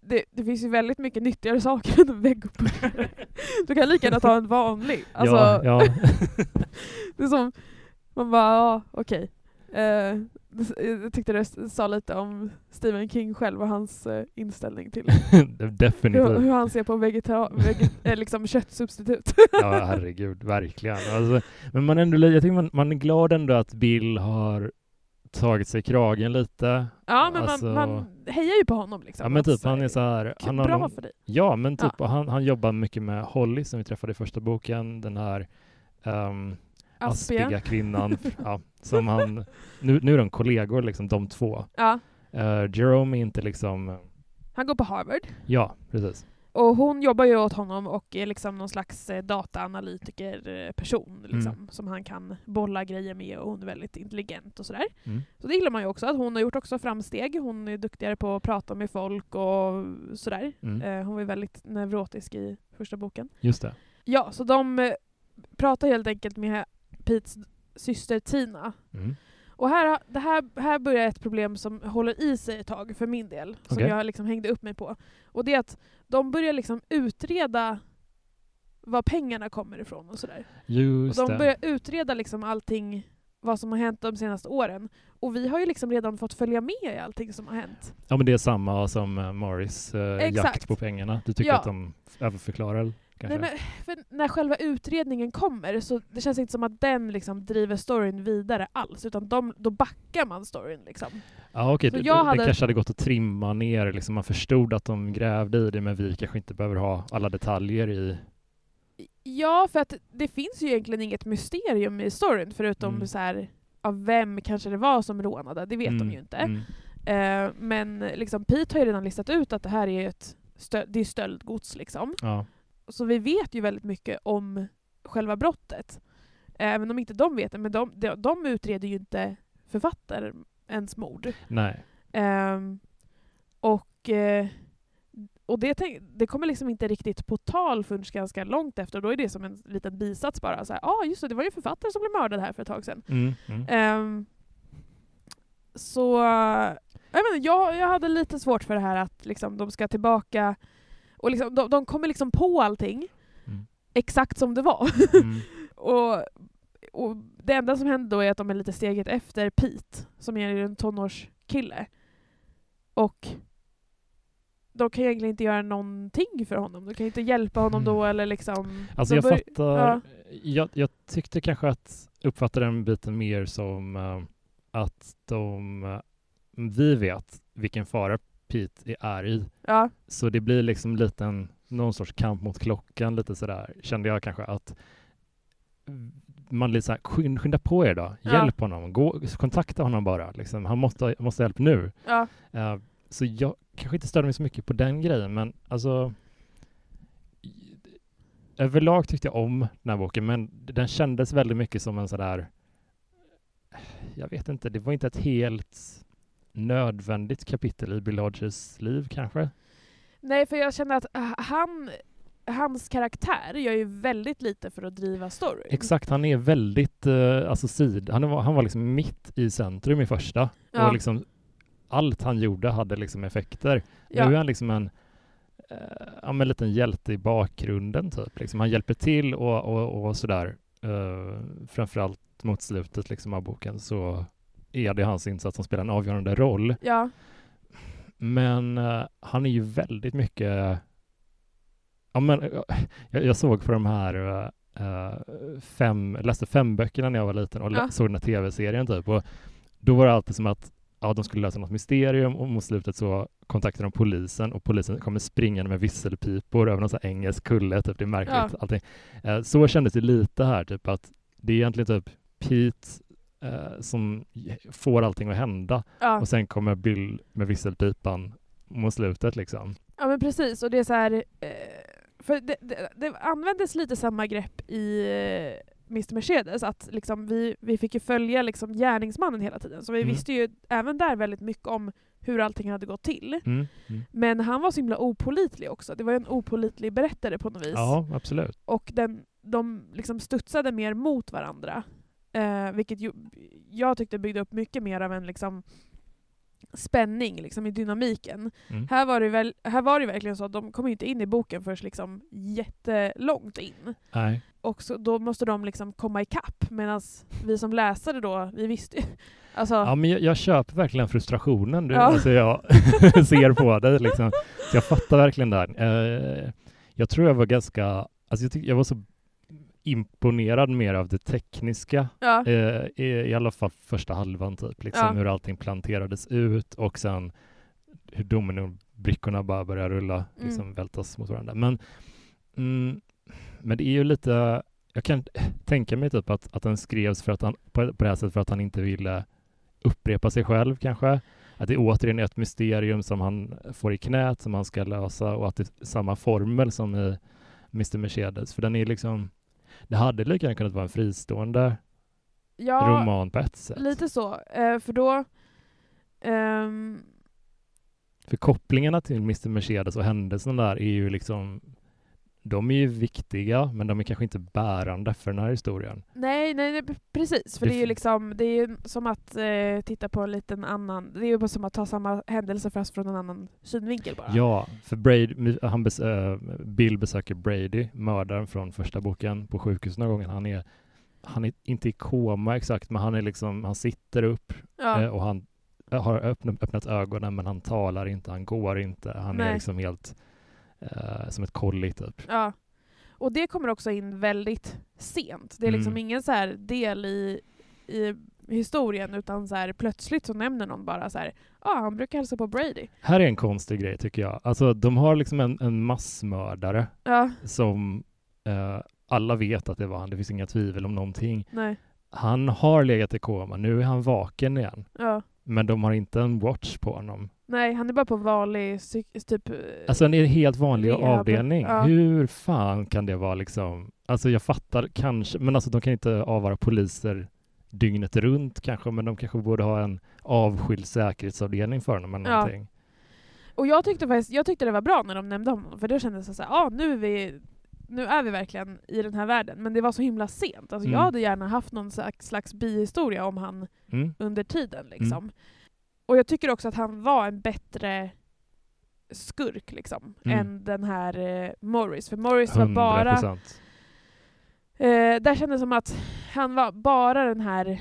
det, det finns ju väldigt mycket nyttigare saker än en vegoburgare. Du kan lika gärna ta en vanlig. Alltså, ja, ja. Det är som, man bara, ja okej. Eh, det- jag tyckte det sa lite om Stephen King själv och hans eh, inställning till hur, definitivt. hur han ser på vegeta- veget- eh, liksom köttsubstitut. Ja, herregud, verkligen. Alltså, men man är ändå, jag tycker man, man är glad ändå att Bill har tagit sig kragen lite. Ja men Alltså- man, man hejar ju på honom liksom. Ja men typ Alltså, han är så här, han har Bra någon, för dig. Ja men typ, och han, han jobbar mycket med Holly som vi träffade i första boken, den här um, aspiga Aspiga. kvinnan. ja, som han, nu, nu är de kollegor liksom, de två. Ja. Uh, Jerome är inte liksom, Han går på Harvard. ja precis. Och hon jobbar ju åt honom och är liksom någon slags eh, dataanalytiker-person liksom, Mm. som han kan bolla grejer med och hon är väldigt intelligent och sådär. Mm. Så det gillar man ju också, att hon har gjort också framsteg. Hon är duktigare på att prata med folk och sådär. Mm. Eh, hon var väldigt neurotisk i första boken. Just det. Ja, så de eh, pratar helt enkelt med Petes syster Tina. Mm. Och här, det här, här börjar ett problem som håller i sig ett tag för min del, som jag liksom hängde upp mig på. Och det är att de börjar liksom utreda var pengarna kommer ifrån och sådär. Och Just de det. börjar utreda liksom allting, vad som har hänt de senaste åren. Och vi har ju liksom redan fått följa med i allting som har hänt. Ja men det är samma som uh, Morris Exakt. jakt på pengarna. Du tycker Ja. att de överförklarar kanske? Nej, men, för när själva utredningen kommer så det känns inte som att den liksom driver storyn vidare alls, utan de, då backar man storyn. Liksom. Ja okej, Så det, jag det hade- kanske hade gått att trimma ner, liksom, man förstod att de grävde i det men vi kanske inte behöver ha alla detaljer i... Ja, för att det finns ju egentligen inget mysterium i storyn förutom Mm. så här, av vem kanske det var som rånade, det vet Mm, de ju inte. mm. Eh, men liksom, Pete har ju redan listat ut att det här är ett stö- det är stöldgods. Liksom. Ja. Så vi vet ju väldigt mycket om själva brottet. Även om inte de vet det, men de, de, de utreder ju inte författarens mord. Nej. Ehm, och eh, och det, tänk, det kommer liksom inte riktigt på tal förrän ganska långt efter. Och då är det som en liten bisats bara. Ja, ah, just det, det var ju en författare som blev mördad här för ett tag sedan. Mm, mm. Ehm, så jag, menar, jag, jag hade lite svårt för det här att liksom, de ska tillbaka och liksom, de, de kommer liksom på allting Mm. exakt som det var. Mm. och, och Det enda som händer då är att de är lite steget efter Pete, som är en tonårskille. Och de kan egentligen inte göra någonting för honom. De kan inte hjälpa honom då eller liksom... Alltså jag fattar, ja. jag, jag tyckte kanske att uppfatta den biten mer som eh, att de, eh, vi vet vilken fara Pete är i. Ja, Så det blir liksom lite en, någon sorts kamp mot klockan lite sådär, kände jag kanske att man lite såhär, skynda, på er då, Ja. hjälp honom, gå, kontakta honom bara, liksom. han måste, måste ha hjälp nu. ja. Eh, så jag kanske inte störde mig så mycket på den grejen, men alltså överlag tyckte jag om den här boken, men den kändes väldigt mycket som en sådär, jag vet inte, det var inte ett helt nödvändigt kapitel i Bill Hodges liv kanske. Nej, för jag känner att äh, han, hans karaktär gör ju väldigt lite för att driva storyn. Exakt, han är väldigt, eh, alltså sid, han var, han var liksom mitt i centrum i första Ja. och liksom allt han gjorde hade liksom effekter. Ja. Nu är han liksom en eh, ja, men en liten hjälte i bakgrunden typ. Liksom, han hjälper till och, och, och sådär. Uh, framförallt mot slutet liksom, av boken så är det hans insats som spelar en avgörande roll. Ja, Men eh, han är ju väldigt mycket... Ja, men, eh, jag, jag såg på de här eh, fem, läste fem böckerna när jag var liten och Ja. såg den här tv-serien typ. Och då var det alltid som att ja, de skulle lösa något mysterium och mot slutet så kontaktade de polisen och polisen kommer springande med visselpipor över någon här engelsk kulle. Typ. Det är märkligt Ja. allting. Så kändes det lite här, typ att det är egentligen typ Pete eh, som får allting att hända ja. och sen kommer Bill med visselpipan mot slutet liksom. ja men precis. Och det är så här... Eh, för det, det, det användes lite samma grepp i eh, Mr Mercedes, att liksom vi, vi fick ju följa liksom gärningsmannen hela tiden. Så vi Mm. visste ju även där väldigt mycket om hur allting hade gått till. Mm. Mm. Men han var så himla opolitlig också. Det var ju en opolitlig berättare på något vis. Ja, absolut. Och den, de liksom studsade mer mot varandra. Eh, vilket ju, jag tyckte byggde upp mycket mer av en liksom, spänning liksom, i dynamiken. Mm. Här var, det väl, här var det verkligen så att de kom inte in i boken först liksom jättelångt in. Nej. Och så, då måste de liksom komma ikapp medan vi som läsare då, vi visste ju. Alltså, Ja, men jag, jag köper verkligen frustrationen du, Ja. alltså jag ser på dig. Liksom. Så jag fattar verkligen där. Eh, jag tror jag var ganska, alltså jag, tyck, jag var så imponerad mer av det tekniska, ja, eh, i, i alla fall första halvan typ, liksom, Ja. hur allting planterades ut och sen hur dominobrickorna bara börjar rulla, liksom Mm. vältas mot varandra. Men, mm, men det är ju lite, jag kan tänka mig typ att, att den skrevs för att han, på, på det här sättet för att han inte ville upprepa sig själv kanske. Att det är återigen ett mysterium som han får i knät som han ska lösa och att det är samma formel som i Mr Mercedes. För den är liksom, det hade lika gärna kunnat vara en fristående ja roman på ett sätt. lite så. Eh, för då... ehm, För kopplingarna till Mr Mercedes och händelsen där är ju liksom, de är ju viktiga men de är kanske inte bärande för den här historien. nej, nej, nej, precis. För Det det, är ju liksom, det är ju som att eh, titta på en liten annan... Det är ju bara som att ta samma händelse fast från en annan synvinkel bara. Ja, för Brady, han bes, äh, Bill besöker Brady, mördaren från första boken, på sjukhus några gånger. Han är, han är inte i koma exakt, men han är liksom, han sitter upp Ja. eh, och han har öppnat, öppnat ögonen men han talar inte, han går inte. Han är Nej. liksom helt eh, som ett kolli typ. Ja. Och det kommer också in väldigt sent. Det är liksom Mm. ingen så här del i, i historien utan så här, plötsligt så nämner någon bara så här, ja han brukar hälsa på Brady. Här är en konstig grej tycker jag. Alltså de har liksom en, en massmördare Ja, som eh, alla vet att det var han, det finns inga tvivel om någonting. nej, Han har legat i koma, nu är han vaken igen. ja. Men de har inte en watch på honom. Nej, han är bara på vanlig typ... eh, Alltså en helt vanlig Rehab, avdelning. ja. Hur fan kan det vara liksom? Alltså jag fattar kanske, men alltså de kan inte avvara poliser dygnet runt kanske, men de kanske borde ha en avskild säkerhetsavdelning för honom eller Ja. någonting. Och jag tyckte faktiskt, jag tyckte det var bra när de nämnde honom, för då kändes det så här, ja nu är vi nu är vi verkligen i den här världen, men det var så himla sent. Alltså Mm. Jag hade gärna haft någon slags, slags bihistoria om han Mm. under tiden. Liksom. Och jag tycker också att han var en bättre skurk liksom, Mm. än den här eh, Morris. För Morris var bara... 100%. Eh, där kändes det som att han var bara den här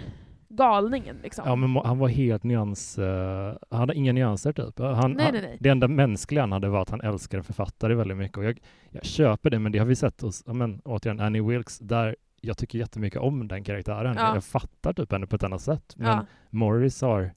galningen. Liksom. Ja, men han var helt nyans... eh, han hade inga nyanser typ. Han, Nej, han, nej, nej. Det enda mänskliga han hade var att han älskade författare väldigt mycket. Och jag, jag köper det, men det har vi sett hos, men, återigen, Annie Wilkes, där jag tycker jättemycket om den karaktären. Ja. Jag fattar typ henne på ett annat sätt. Men ja, Morris har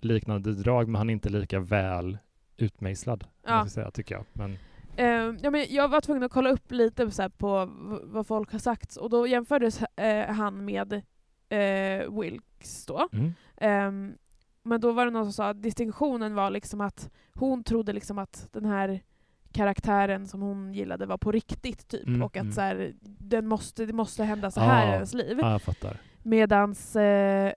liknande drag, men han är inte lika väl utmejslad, Ja. säga, tycker jag. Men, eh, ja, men jag var tvungen att kolla upp lite så på vad folk har sagt, och då jämfördes eh, han med eh, Wilkes då. mm. Ehm, men då var det någon som sa att distinktionen var liksom att hon trodde liksom att den här karaktären som hon gillade var på riktigt typ Mm, och att mm. så här, den måste, det måste hända så här Ah, i ens liv. Ja, jag fattar. Medans eh,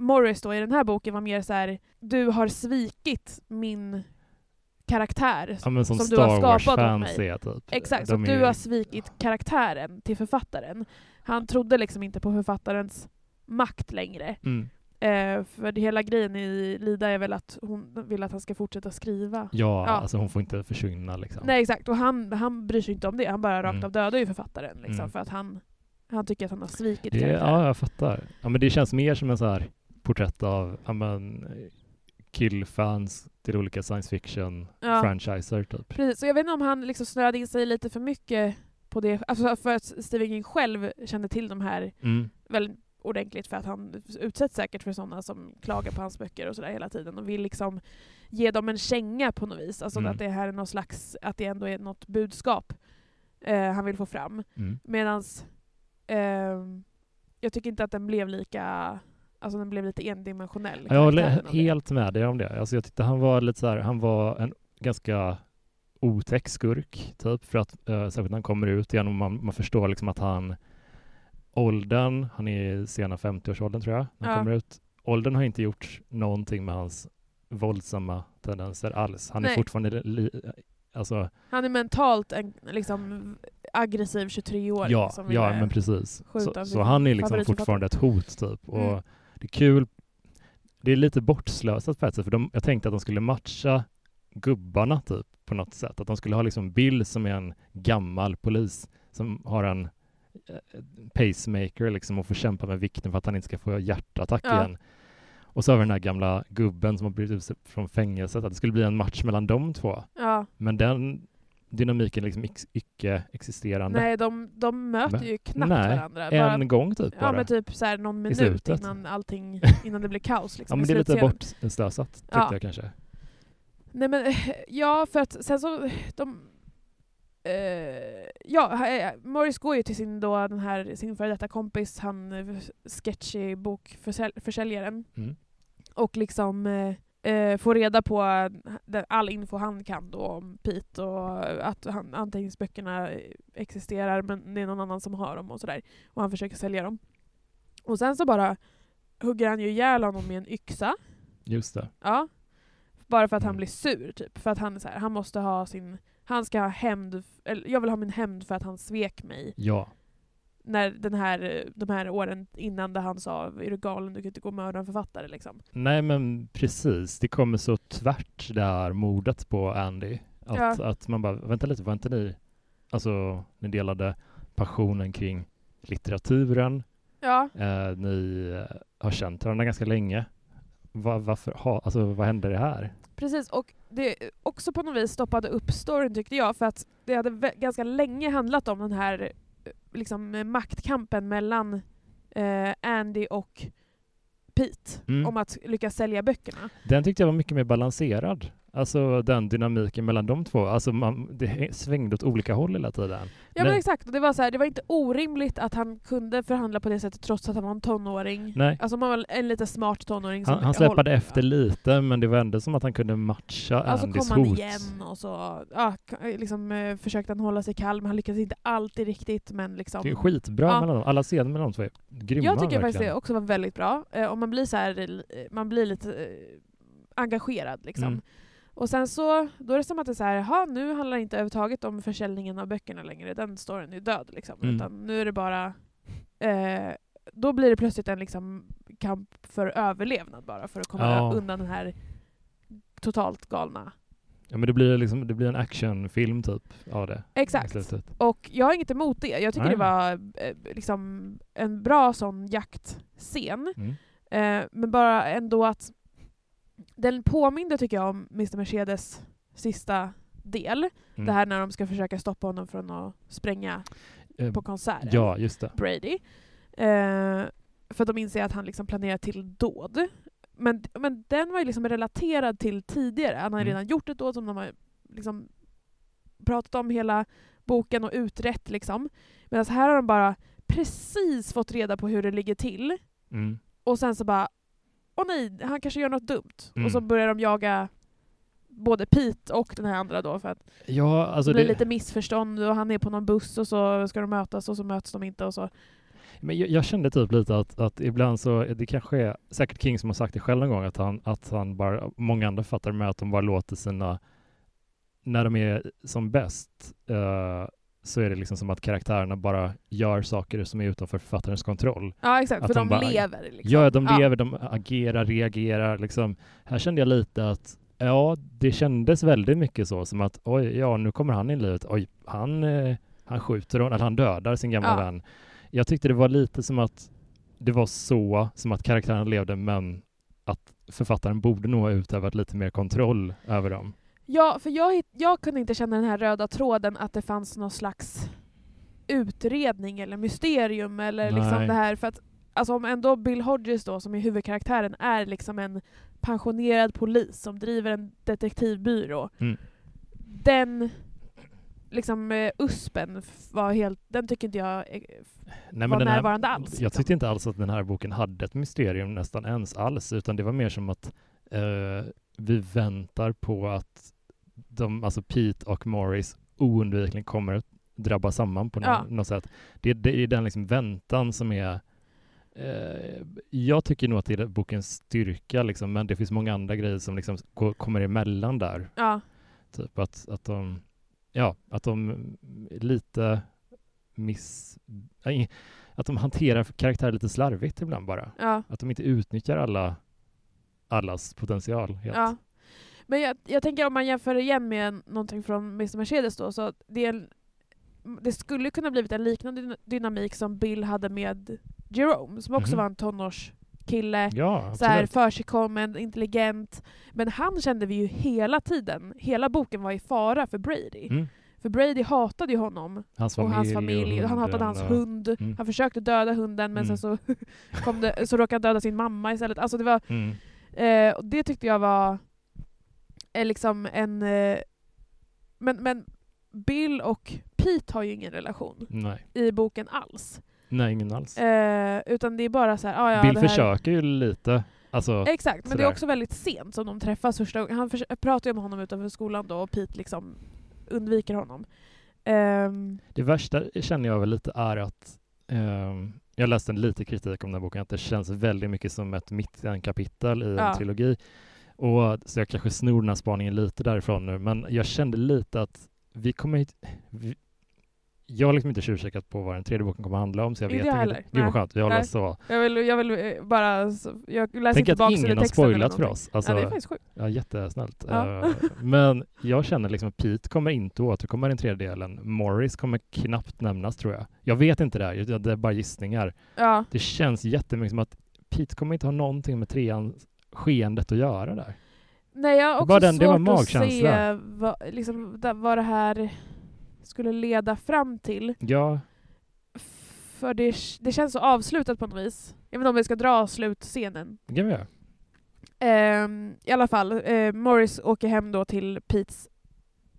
Morris då i den här boken var mer så här: du har svikit min karaktär. Ja, men som, Som du har skapat åt mig. är typ. Exakt, så är- du har svikit karaktären till författaren. Han trodde liksom inte på författarens makt längre. Mm. Eh, för det hela grejen i Lida är väl att hon vill att han ska fortsätta skriva. Ja, Ja. alltså hon får inte försvinna liksom. Nej exakt, och han, han bryr sig inte om det. Han bara rakt Mm. av dödar ju författaren. Liksom, Mm. För att han, han tycker att han har svikit Det, karaktären. ja, jag fattar. Ja, men det känns mer som en så här porträtt av ja, men, killfans till olika science Ja. fiction-franchiser typ. Precis, så jag vet inte om han liksom snöade in sig lite för mycket på det, alltså för att Stephen King själv kände till de här Mm. väldigt ordentligt för att han utsätts säkert för sådana som klagar på hans böcker och sådär hela tiden och vill liksom ge dem en känga på något vis. Alltså Mm. att det här är någon slags, att det ändå är något budskap eh, han vill få fram. Mm. Medans ehm, jag tycker inte att den blev lika, alltså den blev lite endimensionell. Jag håller helt med dig om det. Alltså jag tyckte han var lite så här, han var en ganska otäck skurk, typ, för att uh, särskilt när han kommer ut igen och man, man förstår liksom att han åldern, han är i sena 50-årsåldern tror jag, när han Ja. kommer ut. Åldern har inte gjort någonting med hans våldsamma tendenser alls. Han är Nej. fortfarande li, alltså, Han är mentalt en liksom aggressiv 23-åring ja, som ja men precis. Så, så han är liksom fortfarande ett hot typ. Och Mm. det är kul. Det är lite bortslösat på ett sätt, för de, jag tänkte att de skulle matcha gubbarna typ på något sätt. Att de skulle ha liksom Bill som är en gammal polis som har en pacemaker liksom och får kämpa med vikten för att han inte ska få hjärtattack Ja. igen. Och så har vi den här gamla gubben som har blivit ut från fängelset, att det skulle bli en match mellan de två. Ja, Men den dynamiken är liksom ix- icke-existerande. nej de, de möter Men- ju knappt Nej, varandra. en Bara, gång typ ja bara. men typ så här någon minut innan allting, innan det blir kaos ja liksom. men i det är lite bortslösat tyckte Ja. jag kanske. Nej men ja, för att sen så, de... Eh, ja, eh, Morris går ju till sin, då, den här, sin före detta kompis, han eh, sketchy bokförsäljaren, Mm. och liksom eh, eh, får reda på all info han kan då om Pete och att han, anteckningsböckerna existerar men det är någon annan som har dem och sådär. Och han försöker sälja dem. Och sen så bara hugger han ju ihjäl honom med en yxa. Just det. Ja. Bara för att han Mm. blir sur typ. För att han så här, han måste ha sin... Han ska ha hämnd, eller jag vill ha min hämnd för att han svek mig. Ja. När den här, de här åren innan där han sa är du galen, du kan inte gå och mörda en författare liksom. Nej men precis, det kommer så tvärt det här mordet på Andy. Att, Ja. att man bara, vänta lite, var inte ni, alltså ni delade passionen kring litteraturen, Ja, eh, ni eh, har känt varandra ganska länge. Va, varför, ha, alltså vad hände det här? precis. Och det också på något vis stoppade upp storyn tyckte jag. För att det hade ganska länge handlat om den här eh, liksom, eh, maktkampen mellan eh, Andy och Pete. Mm. Om att lyckas sälja böckerna. Den tyckte jag var mycket mer balanserad. Alltså den dynamiken mellan de två. Alltså man, det svängde åt olika håll hela tiden. Ja men Nej. exakt, och det var, så här, det var inte orimligt att han kunde förhandla på det sättet trots att han var en tonåring. Nej. Alltså man var en lite smart tonåring som Han, han släpade håll- efter lite, men det var ändå som att han kunde matcha Ja, så Andys kom han hot. igen och så ja, liksom, eh, försökte han hålla sig kall, men han lyckades inte alltid riktigt. Men liksom, Det är skitbra Ja. mellan dem. Alla scener mellan de två är grymma. jag tycker faktiskt verkligen. det också var väldigt bra. Eh, och man blir så här, eh, man blir lite engagerad liksom. Mm. Och sen så, då är det som att det är så här, jaha, nu handlar det inte överhuvudtaget om försäljningen av böckerna längre, den storyn är död liksom. Mm. Utan nu är det bara, eh, då blir det plötsligt en liksom kamp för överlevnad bara, för att komma Ja. undan den här totalt galna. Ja, men det blir, liksom, det blir en actionfilm typ av det. Exakt. Och jag har inget emot det. Jag tycker Nej. det var eh, liksom en bra sån jaktscen. Mm. Eh, men bara ändå att den påminde tycker jag om Mr Mercedes sista del. Mm. Det här när de ska försöka stoppa honom från att spränga Eh, på konserten. Ja, just det. Brady. Eh, för de inser att han liksom planerar till dåd. Men, men den var ju liksom relaterad till tidigare. Han har Mm. redan gjort ett dåd som de har liksom pratat om hela boken och utrett. Liksom. Medan här har de bara precis fått reda på hur det ligger till. Mm. Och sen så bara, åh nej, han kanske gör något dumt. Mm. Och så börjar de jaga både Pete och den här andra då för att Ja, alltså det blir det, lite missförstånd och han är på någon buss och så ska de mötas och så möts de inte och så. men jag, jag kände typ lite att, att ibland så, det kanske är säkert King som har sagt det själv någon gång, att han, att han bara, många andra fattar med att de bara låter sina, när de är som bäst, eh, så är det liksom som att karaktärerna bara gör saker som är utanför författarens kontroll. Ja exakt, Att för de de, bara- lever. Liksom. Ja, de lever, de agerar, reagerar. Liksom. Här kände jag lite att ja, det kändes väldigt mycket så som att oj, ja, nu kommer han in i livet. Oj, han, eh, han skjuter eller han dödar sin gamla Ja. vän. Jag tyckte det var lite som att det var så som att karaktären levde, men att författaren borde nog ha utövat lite mer kontroll över dem. Ja, för jag, jag kunde inte känna den här röda tråden att det fanns någon slags utredning eller mysterium eller liksom Nej. det här. För att alltså om ändå Bill Hodges då, som är huvudkaraktären, är liksom en pensionerad polis som driver en detektivbyrå. Mm. Den liksom eh, uspen var helt, den tycker inte jag Nej, var den här- närvarande alls. Jag liksom. tyckte inte alls att den här boken hade ett mysterium nästan ens alls, utan det var mer som att eh, vi väntar på att de, alltså Pete och Morris oundvikligen kommer drabbar samman på Ja. nå- något sätt. Det, det är den liksom väntan som är eh, jag tycker nog att det är bokens styrka, liksom, men det finns många andra grejer som liksom går, kommer emellan där. Ja, Typ att, att de, ja, att de lite miss... Att de hanterar karaktärer lite slarvigt ibland bara. ja, Att de inte utnyttjar alla allas potential helt. ja. Men jag, jag tänker om man jämför igen med någonting från Mr Mercedes då, så det, en, det skulle kunna blivit en liknande dyna- dynamik som Bill hade med Jerome, som också Mhm. var en tonårskille. Ja, så här försigkommen, intelligent. Men han kände vi ju hela tiden, hela boken var i fara för Brady. Mm. För Brady hatade ju honom Hans och hans familj. och han hatade hans hund. Mm. Han försökte döda hunden men Mm. sen så, kom det, så råkade han döda sin mamma istället. Alltså det, var, Mm. eh, och det tyckte jag var eh, liksom en... Eh, men, men Bill och Pete har ju ingen relation Nej. i boken alls. Nej, ingen alls. Eh, utan det är bara så här, ah, ja, Bill här, försöker ju lite. Alltså, Exakt, men det är också väldigt sent som de träffas första gången. Han pratar ju med honom utanför skolan då och Pete liksom undviker honom. Ehm, det värsta känner jag väl lite är att ehm, jag läste en lite kritik om den här boken, att det känns väldigt mycket som ett mittenkapitel i Ja. en trilogi. Och, så jag kanske snor den här spaningen lite därifrån nu, men jag kände lite att vi kommer hit, vi, jag har liksom inte tjuvkikat på vad den tredje boken kommer handla om, så jag vet inte. Gud vad Nej. skönt, vi håller Nej. oss så. jag, vill, jag vill eh, bara... Jag läser Tänk inte att ingen har spoilat för oss. Alltså, ja, det är faktiskt sjukt. Ja, jättesnällt. Ja. Eh, men jag känner liksom att Pete kommer inte återkomma i den tredje delen. Morris kommer knappt nämnas tror jag. Jag vet inte det här, det är bara gissningar. Ja. Det känns jättemycket som att Pete kommer inte ha någonting med trean skeendet att göra där. Nej, jag har också den- svårt att se vad, liksom, vad det här skulle leda fram till. Ja, För det, det känns så avslutat på något vis. Jag vet inte om vi ska dra slutscenen. det kan vi göra. Ehm, I alla fall, eh, Morris åker hem då till Petes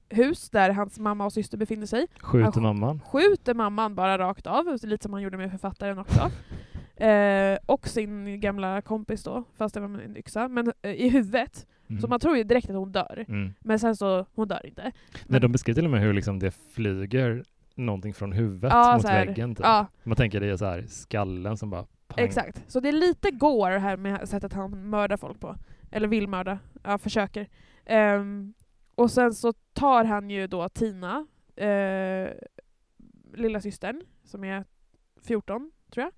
hus där hans mamma och syster befinner sig. Skjuter Ja, mamman. Skjuter mamman bara rakt av, lite som han gjorde med författaren också. Eh, och sin gamla kompis då, fast det var med en yxa, men eh, i huvudet. Mm. Så man tror ju direkt att hon dör. Mm. Men sen så, hon dör inte. Nej, Men- de beskriver till och med hur liksom det flyger någonting från huvudet Ja, mot här, väggen. Typ. Ja, Man tänker det är så här skallen som bara pang. exakt. Så det är lite gore här med sättet han mördar folk på. Eller vill mörda. Ja, försöker. Ehm, och sen så tar han ju då Tina, eh, lilla systern som är 14, tror jag.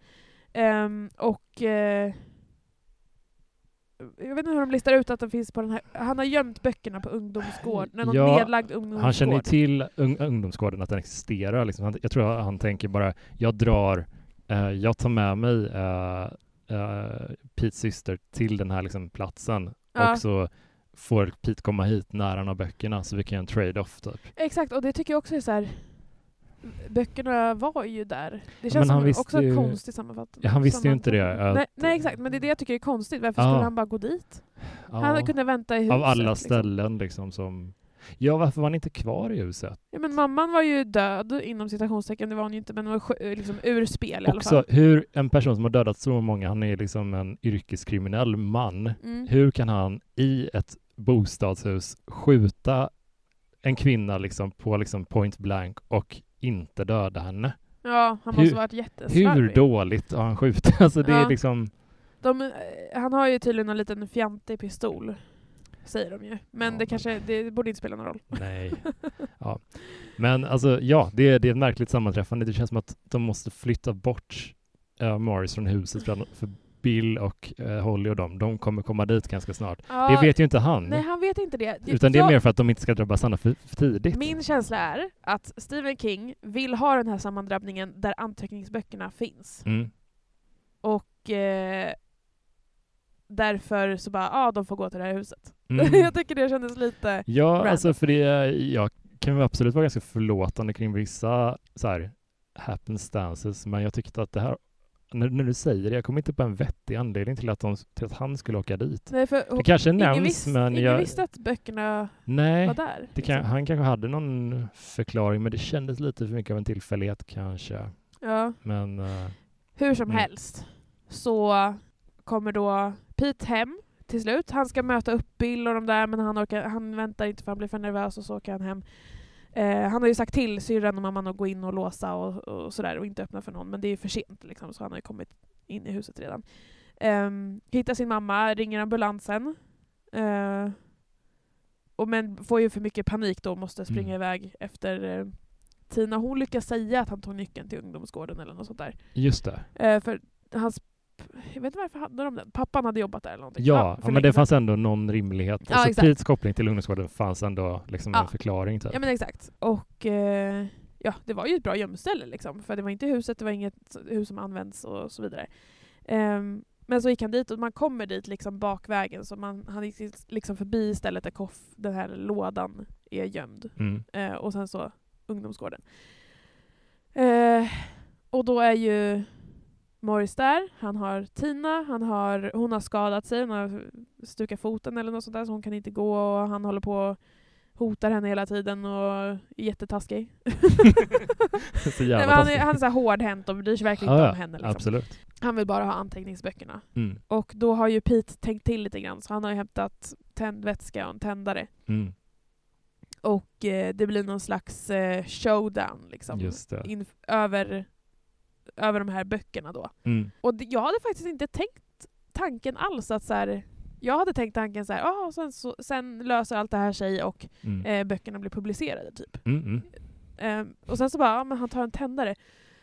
Ehm, och eh, jag vet inte hur de listar ut att den finns på den här. Han har gömt böckerna på ungdomsgård, någon Ja, nedlagd ungdomsgård. Han känner ju till ung ungdomsgården, att den existerar. Liksom. Han, jag tror han tänker bara, jag drar, eh, jag tar med mig eh, Petes syster till den här liksom, platsen Ja. och så får Pete komma hit när han har böckerna så vi kan göra en trade-off typ. Exakt, och det tycker jag också är så här. Böckerna var ju där. Det känns han som också ju- konstig sammanfattning. Ja, han visste ju inte det, att- Nej, nej exakt, men det är det jag tycker är konstigt. Varför Ja. skulle han bara gå dit? Han Ja, kunde vänta i huset. av alla liksom. ställen liksom som... Ja, varför var han inte kvar i huset? Ja, men mamman var ju död, inom citationstecken, det var hon ju inte, men hon var liksom ur spel i alla Också fall. hur en person som har dödat så många, han är liksom en yrkeskriminell man. Mm. Hur kan han i ett bostadshus skjuta en kvinna liksom på liksom point blank och inte döda henne? Ja, han Hur- måste ha varit jätteslarvig. Hur dåligt har han skjutit? Alltså det Ja. är liksom... De, eh, han har ju tydligen en liten fjantig pistol, säger de ju. Men Ja, det kanske, det borde inte spela någon roll. Nej. Ja. Men alltså, ja, det är, det är ett märkligt sammanträffande. Det känns som att de måste flytta bort uh, Morris från huset för, för Bill och eh, Holly och dem, de kommer komma dit ganska snart. Ja, Det vet ju inte han. Nej, han vet inte det. utan det är Jag- mer för att de inte ska drabba Sanna för, för tidigt. Min känsla är att Stephen King vill ha den här sammandrabbningen där anteckningsböckerna finns. Mm. Och eh, därför så bara, ja de får gå till det här huset. Mm. jag tycker det kändes lite... Ja, random. alltså för det, jag kan absolut vara ganska förlåtande kring vissa så här happenstances, men jag tyckte att det här, när, när du säger det, jag kommer inte på en vettig anledning till att, de, till att han skulle åka dit. Nej, för Det kanske ingen, nämns, visst, men ingen jag, visste att böckerna nej, var där. det kan, liksom. han kanske hade någon förklaring, men det kändes lite för mycket av en tillfällighet kanske. Ja. Men eh, Hur som Mm. helst så kommer då Pete hem till slut. Han ska möta upp Bill och de där men han, orkar, han väntar inte för han blir för nervös och så åker han hem. Eh, han har ju sagt till syrran och mamman att gå in och låsa och, och sådär och inte öppna för någon, men det är för sent liksom, så han har ju kommit in i huset redan. Um, hittar sin mamma, ringer ambulansen. Uh, och men får ju för mycket panik då och måste springa Mm. iväg efter uh, Tina. Hon lyckas säga att han tog nyckeln till ungdomsgården eller något sånt där. Just det. Uh, för hans... Jag vet inte varför hade de den. Pappan hade jobbat där eller någonting. Ja, ja men det fanns ändå någon rimlighet. Ja, alltså. Petes koppling till ungdomsgården fanns ändå liksom Ja. en förklaring typ. Ja men exakt. Och eh, ja, det var ju ett bra gömställe liksom. För det var inte huset, det var inget hus som används och så vidare. Ehm, men så gick han dit och man kommer dit liksom bakvägen så man, han gick liksom förbi stället där koff, den här lådan är gömd. Mm. Eh, och sen så ungdomsgården. Eh, och då är ju Morris där, han har Tina, han har, hon har skadat sig, hon har stukat foten eller något sånt där så hon kan inte gå och han håller på och hotar henne hela tiden och är jättetaskig. Så Nej, jävla men han är, han är så här hårdhänt och bryr sig verkligen inte ja, om henne. Liksom. Absolut. Han vill bara ha anteckningsböckerna. Mm. Och då har ju Pete tänkt till lite grann så han har ju hämtat tändvätska och en tändare. Mm. Och eh, det blir någon slags eh, showdown liksom. Just det. Över, över de här böckerna då. Mm. Och det, jag hade faktiskt inte tänkt tanken alls att så här, jag hade tänkt tanken så här, ah, sen, så, sen löser allt det här sig och Mm. eh, böckerna blir publicerade typ. Mm. Ehm, och sen så bara, ja, men han tar en tändare.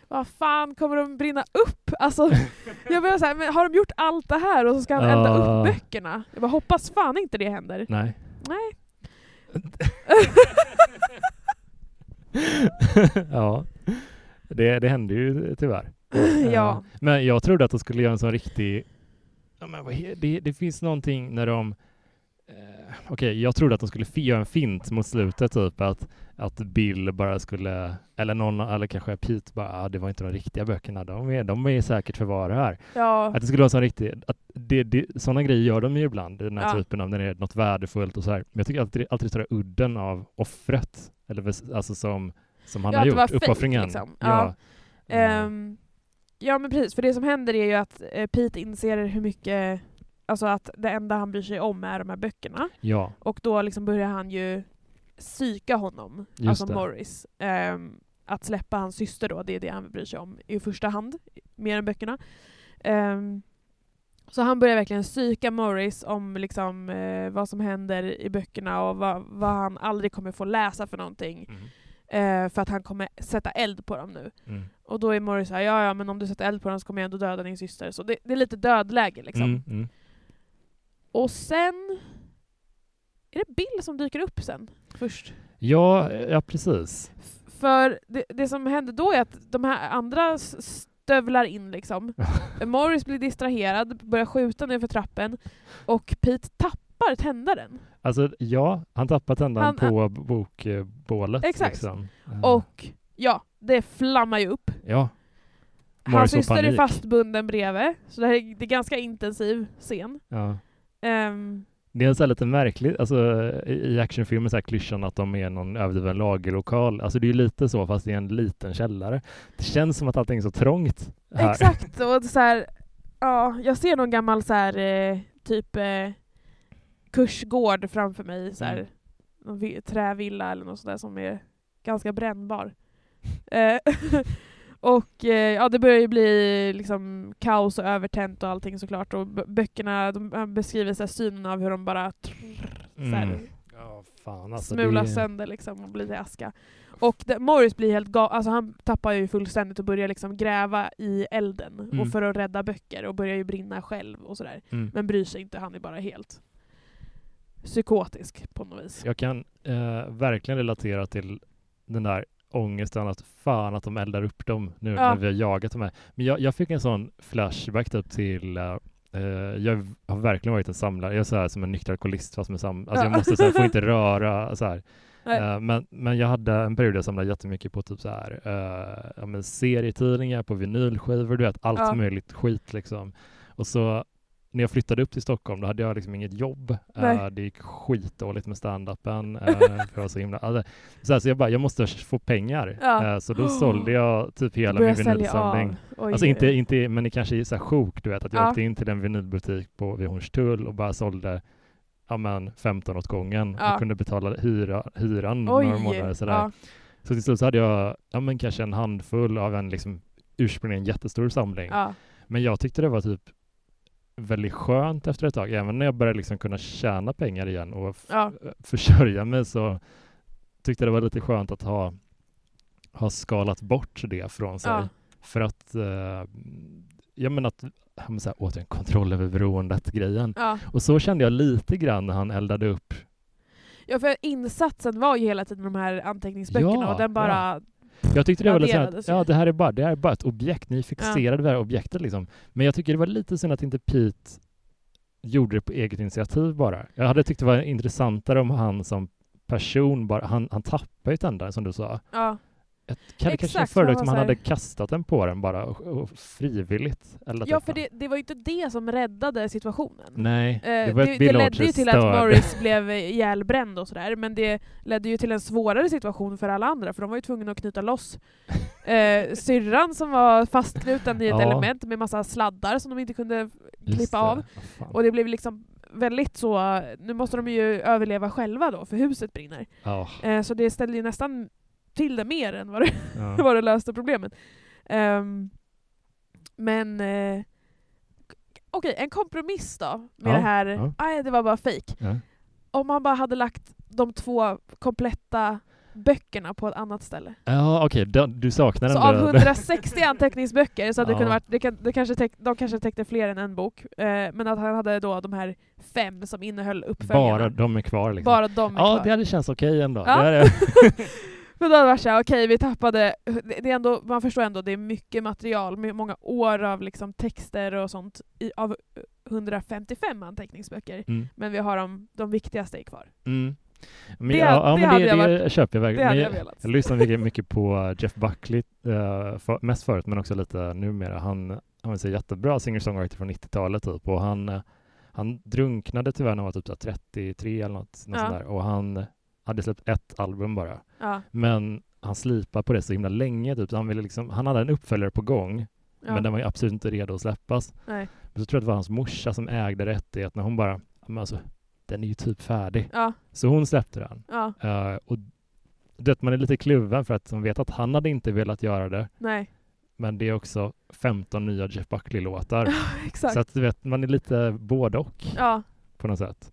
Vad fan, kommer de brinna upp? Alltså, jag börjar så här, men har de gjort allt det här och så ska han elda Ah. upp böckerna? Jag bara, hoppas fan inte det händer. Nej. Nej. ja, det, det hände ju tyvärr. ja. Eh, Men jag trodde att de skulle göra en sån riktig... Ja, men det, det finns någonting när de... Eh, Okej, jag trodde att de skulle göra en fint mot slutet, typ att, att Bill bara skulle... Eller någon, eller kanske Pete bara, ah, det var inte de riktiga böckerna, de är, de är säkert förvarade här. ja. Att det skulle vara en sån riktig... Att det, det, sådana grejer gör de ju ibland, den här Ja. typen av när det är något värdefullt och så här. Men jag tycker alltid, alltid det är udden av offret, eller alltså som, som han Ja, har gjort, fake, uppoffringen. liksom. Ja. Ja. Ehm, ja men precis, för det som händer är ju att eh, Pete inser hur mycket, alltså att det enda han bryr sig om är de här böckerna. ja. Och då liksom börjar han ju psyka honom, Just alltså det. Morris. Ehm, att släppa hans syster då, det är det han bryr sig om i första hand, mer än böckerna. Ehm, så han börjar verkligen psyka Morris om liksom, eh, vad som händer i böckerna och vad, vad han aldrig kommer få läsa för någonting. Mm. Eh, för att han kommer sätta eld på dem nu. Mm. Och då är Morris såhär, ja ja men om du sätter eld på dem så kommer jag ändå döda din syster. Så det, det är lite dödläge liksom. Mm, mm. Och sen... Är det Bill som dyker upp sen? Först? Ja, ja precis. För det, det som händer då är att de här andra stövlar in liksom. Morris blir distraherad, börjar skjuta ner för trappen och Pete tappar tändaren. Alltså ja, han tappar tändaren Han- på bokbålet. Exakt. Liksom. Eh, Och ja, det flammar ju upp. Ja. Hans syster är fastbunden bredvid, så det, här är, det är ganska intensiv scen. ja. Ehm, Det är här lite märkligt, alltså i i actionfilmer så här klyschan att de är någon överdriven lagerlokal. Alltså det är ju lite så fast i en liten källare. Det känns som att allting är så trångt här. Exakt, och så här, ja, jag ser någon gammal så här, eh, typ eh, kursgård framför mig, så här, Mm. någon vi- trävilla eller något sådär som är ganska brännbar. Eh, och eh, ja, det börjar ju bli liksom kaos och övertänt och allting såklart och böckerna de beskriver så här, synen av hur de bara trrr, så här, Mm. Ja, fan alltså. smular det... sönder liksom och blir till aska. Och det, Morris blir helt gal, alltså han tappar ju fullständigt och börjar liksom gräva i elden Mm. och för att rädda böcker och börjar ju brinna själv och sådär. Mm. Men bryr sig inte, han är bara helt psykotisk på något vis. Jag kan eh, verkligen relatera till den där ångesten att fan att de eldar upp dem nu Ja. när vi har jagat dem här. Men jag, jag fick en sån flashback typ till eh, jag har verkligen varit en samlare. Jag är så här som en nykter alkoholist fast med sam... Alltså Ja. jag måste så här, får inte röra så här. Eh, men, men jag hade en period där jag samlade jättemycket på typ så här, eh, ja, serietidningar, på vinylskivor, du vet allt Ja. möjligt skit liksom. Och så när jag flyttade upp till Stockholm, då hade jag liksom inget jobb. Eh, det gick skitdåligt med standupen. Uh, för jag så himla... Alltså, så, här, så jag bara, jag måste få pengar. Ja. Eh, så då sålde jag typ hela min vinylsamling. Alltså inte, inte, men det kanske är så här du vet, att jag Ja. åkte in till en vinylbutik på, vid Hornstull och bara sålde ja, men 15 åt gången Ja. och kunde betala hyra, hyran Oj! några månader. Sådär. Ja, Så till slut så hade jag ja, men kanske en handfull av en liksom, ursprungligen jättestor samling. Men jag tyckte det var typ väldigt skönt efter ett tag. Även när jag började liksom kunna tjäna pengar igen och ja, försörja mig så tyckte jag det var lite skönt att ha, ha skalat bort det från sig. ja, För att, eh, jag menar att, ja, men så här, återigen, kontroll över beroendet-grejen. ja. Och så kände jag lite grann när han eldade upp. Ja, för insatsen var ju hela tiden de här anteckningsböckerna Ja, och den bara... Jag tyckte det var lite så här, Adderades att, ju. ja det här är bara, det här är bara ett objekt, ni är fixerade vid det här objektet liksom. Men jag tycker det var lite synd att inte Pete gjorde det på eget initiativ bara. Jag hade tyckt det var intressantare om han som person bara, han, han tappade ju tändaren som du sa. Ja, Jag hade kanske Exakt, föredragit han om han hade kastat den på den bara och, och frivilligt. Eller ja typ för det, det var ju inte det som räddade situationen. Nej, Eh, det det, var ett det, Bill ledde ju till att. Morris blev ihjälbränd och sådär, men det ledde ju till en svårare situation för alla andra, för de var ju tvungna att knyta loss eh, syrran som var fastknuten i ett Ja. element med massa sladdar som de inte kunde klippa det. av. Fan. Och det blev liksom väldigt så, nu måste de ju överleva själva då, för huset brinner. Ja, Eh, så det ställde ju nästan till det mer än vad det, ja. vad det löste problemet. Ehm, men eh, okej, en kompromiss då med Ja, det här, ja. nej det var bara fake. Ja. Om man bara hade lagt de två kompletta böckerna på ett annat ställe. Ja, okej, du, du saknar Så ändå... av 160 anteckningsböcker så hade det Ja. kunnat varit, det, kan, det kanske täck, de kanske täckte fler än en bok, eh, men att han hade då de här fem som innehöll uppföljarna. bara de är kvar liksom. Bara de är ja, kvar. det hade känts okej ändå. Ja. Det. Men då hade det varit såhär, okej vi tappade, det det är ändå, man förstår ändå, det är mycket material, många år av liksom texter och sånt i, av 155 anteckningsböcker. mm. Men vi har de, de viktigaste är kvar. Mm. Men, Det- ja, ja, det men hade det, jag det köper jag Det verkligen. jag jag, jag lyssnar mycket, mycket på Jeff Buckley, uh, för, mest förut men också lite numera. Han, han är så jättebra singer-songwriter från 90-talet typ och han, eh, han drunknade tyvärr när han var typ så här 33 eller något, något Ja. sånt där. och han hade släppt ett album bara. Ja, Men han slipade på det så himla länge. Typ. Så han, ville liksom, han hade en uppföljare på gång, ja, men den var ju absolut inte redo att släppas. nej. Men så tror jag att det var hans morsa som ägde rättigheterna. Hon bara, "Ja, men alltså, den är ju typ färdig. Ja, Så hon släppte den. Eh, och det, man är lite kluven för att hon vet att han hade inte velat göra det. nej. Men det är också 15 nya Jeff Buckley-låtar. Så att du vet, man är lite både och på något sätt.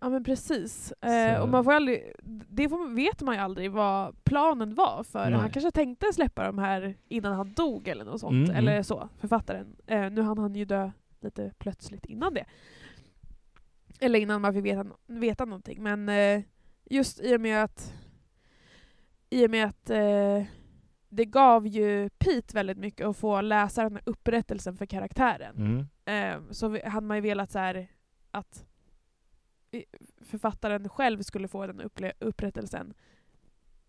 Ja, men precis. Eh, och man får aldrig, det får, vet man ju aldrig vad planen var för. Nej. Han kanske tänkte släppa de här innan han dog eller något sånt. Mm, eller mm. så, författaren. Eh, nu hann han ju dö lite plötsligt innan det. Eller innan man fick veta, veta någonting. Men eh, just i och med att i och med att eh, det gav ju Pete väldigt mycket att få läsa den här upprättelsen för karaktären. Mm. Eh, så hade man ju velat så här, att författaren själv skulle få den upprättelsen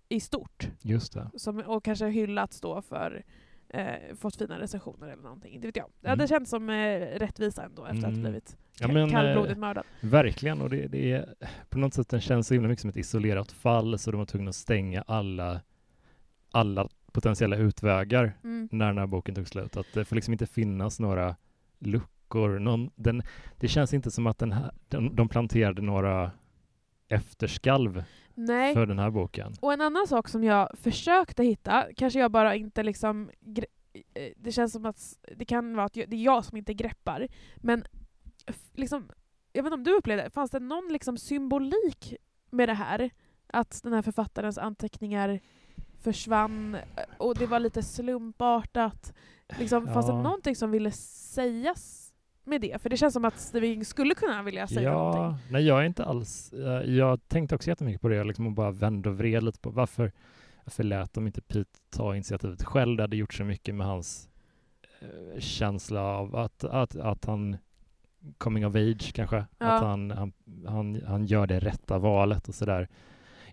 i stort. Just det. Som, och kanske hyllats då för eh, fått fina recensioner eller någonting. Inte vet jag. Det Mm. hade känts som eh, rättvisa ändå efter att ha Mm. blivit Ja, men, kallblodigt eh, mördad. Verkligen, och det, det är på något sätt den känns så himla mycket som ett isolerat fall så de var tvungna att stänga alla, alla potentiella utvägar Mm. när den här boken tog slut. Att det får liksom inte finnas några luckor. Någon, den, det känns inte som att den här, de, de planterade några efterskalv Nej. för den här boken. Och en annan sak som jag försökte hitta, kanske jag bara inte liksom... eh, Det känns som att det kan vara att jag, det är jag som inte greppar. Men liksom, jag vet inte om du upplevde det, fanns det någon liksom symbolik med det här? Att den här författarens anteckningar försvann eh, och det var lite slumpartat. Liksom, Fanns det Ja. någonting som ville sägas med det? För det känns som att Stephen skulle kunna vilja säga någonting. Ja, nej jag är inte alls, eh, jag tänkte också jättemycket på det liksom och bara vände och vred lite på varför, varför lät de inte Pete ta initiativet själv? Det hade gjort så mycket med hans eh, känsla av att, att, att han coming of age kanske, Ja. att han, han, han, han gör det rätta valet och sådär.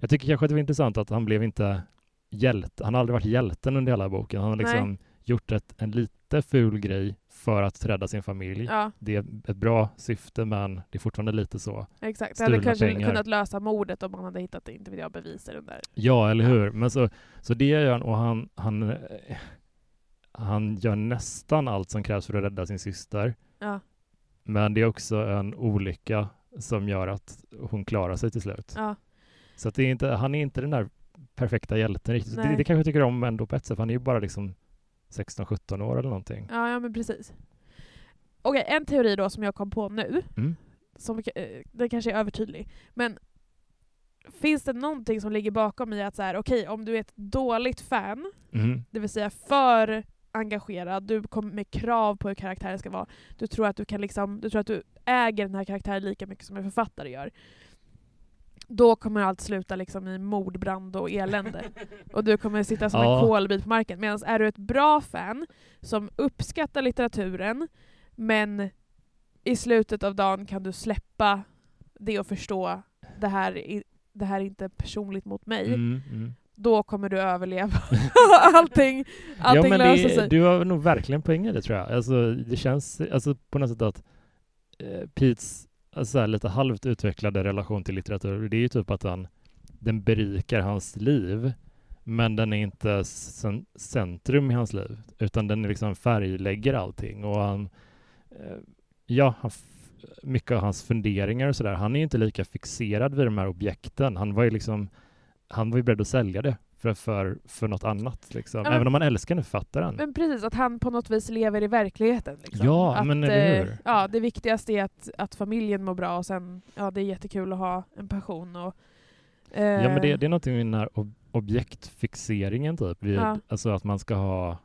Jag tycker kanske att det var intressant att han blev inte hjälte, han har aldrig varit hjälten under hela boken. Han har liksom gjort ett, en lite ful grej för att rädda sin familj. Ja, Det är ett bra syfte men det är fortfarande lite så. exakt. Det hade kanske pengar. kunnat lösa mordet om man hade hittat inte vet jag, bevis i den där. Ja, eller hur? Men så, så det gör han och han, han, han gör nästan allt som krävs för att rädda sin syster. Ja, Men det är också en olycka som gör att hon klarar sig till slut. Ja. Så att det är inte, han är inte den där perfekta hjälten riktigt. Det, det kanske jag tycker om ändå på ett sätt, för han är ju bara liksom 16-17 år eller någonting. Ja, ja men precis. Okej, en teori då som jag kom på nu, Mm. som, eh, den kanske är övertydlig, men finns det någonting som ligger bakom i att så här, okej, om du är ett dåligt fan, Mhm. det vill säga för engagerad, du kommer med krav på hur karaktären ska vara, du tror att du kan liksom, du tror att du äger den här karaktären lika mycket som en författare gör. Då kommer allt sluta liksom i mordbrand och elände. Och du kommer sitta som Ja. en kolbit på marken. Medan är du ett bra fan som uppskattar litteraturen, men i slutet av dagen kan du släppa det och förstå det här, är- det här är inte personligt mot mig Mm, mm. då kommer du överleva. allting allting ja, men löser det, sig. Du har nog verkligen poäng i det tror jag. Alltså, det känns alltså, på något sätt att eh, Petes alltså, så här, lite halvt utvecklade relation till litteratur, det är ju typ att han, den berikar hans liv, men den är inte centrum i hans liv, utan den liksom färglägger allting. Och han, eh, ja, han mycket av hans funderingar och sådär, han är ju inte lika fixerad vid de här objekten. Han var ju liksom, han var ju beredd att sälja det för, för, för något annat. Liksom. Ja, men- Även om man älskar den författaren. Men precis, att han på något vis lever i verkligheten. Liksom. Ja, att, men eller eh, hur? Ja, det viktigaste är att, att familjen mår bra och sen, ja det är jättekul att ha en passion och... eh, Ja, men det, det är någonting med den här ob- objektfixeringen typ. Vid, Ja. Alltså att man ska ha,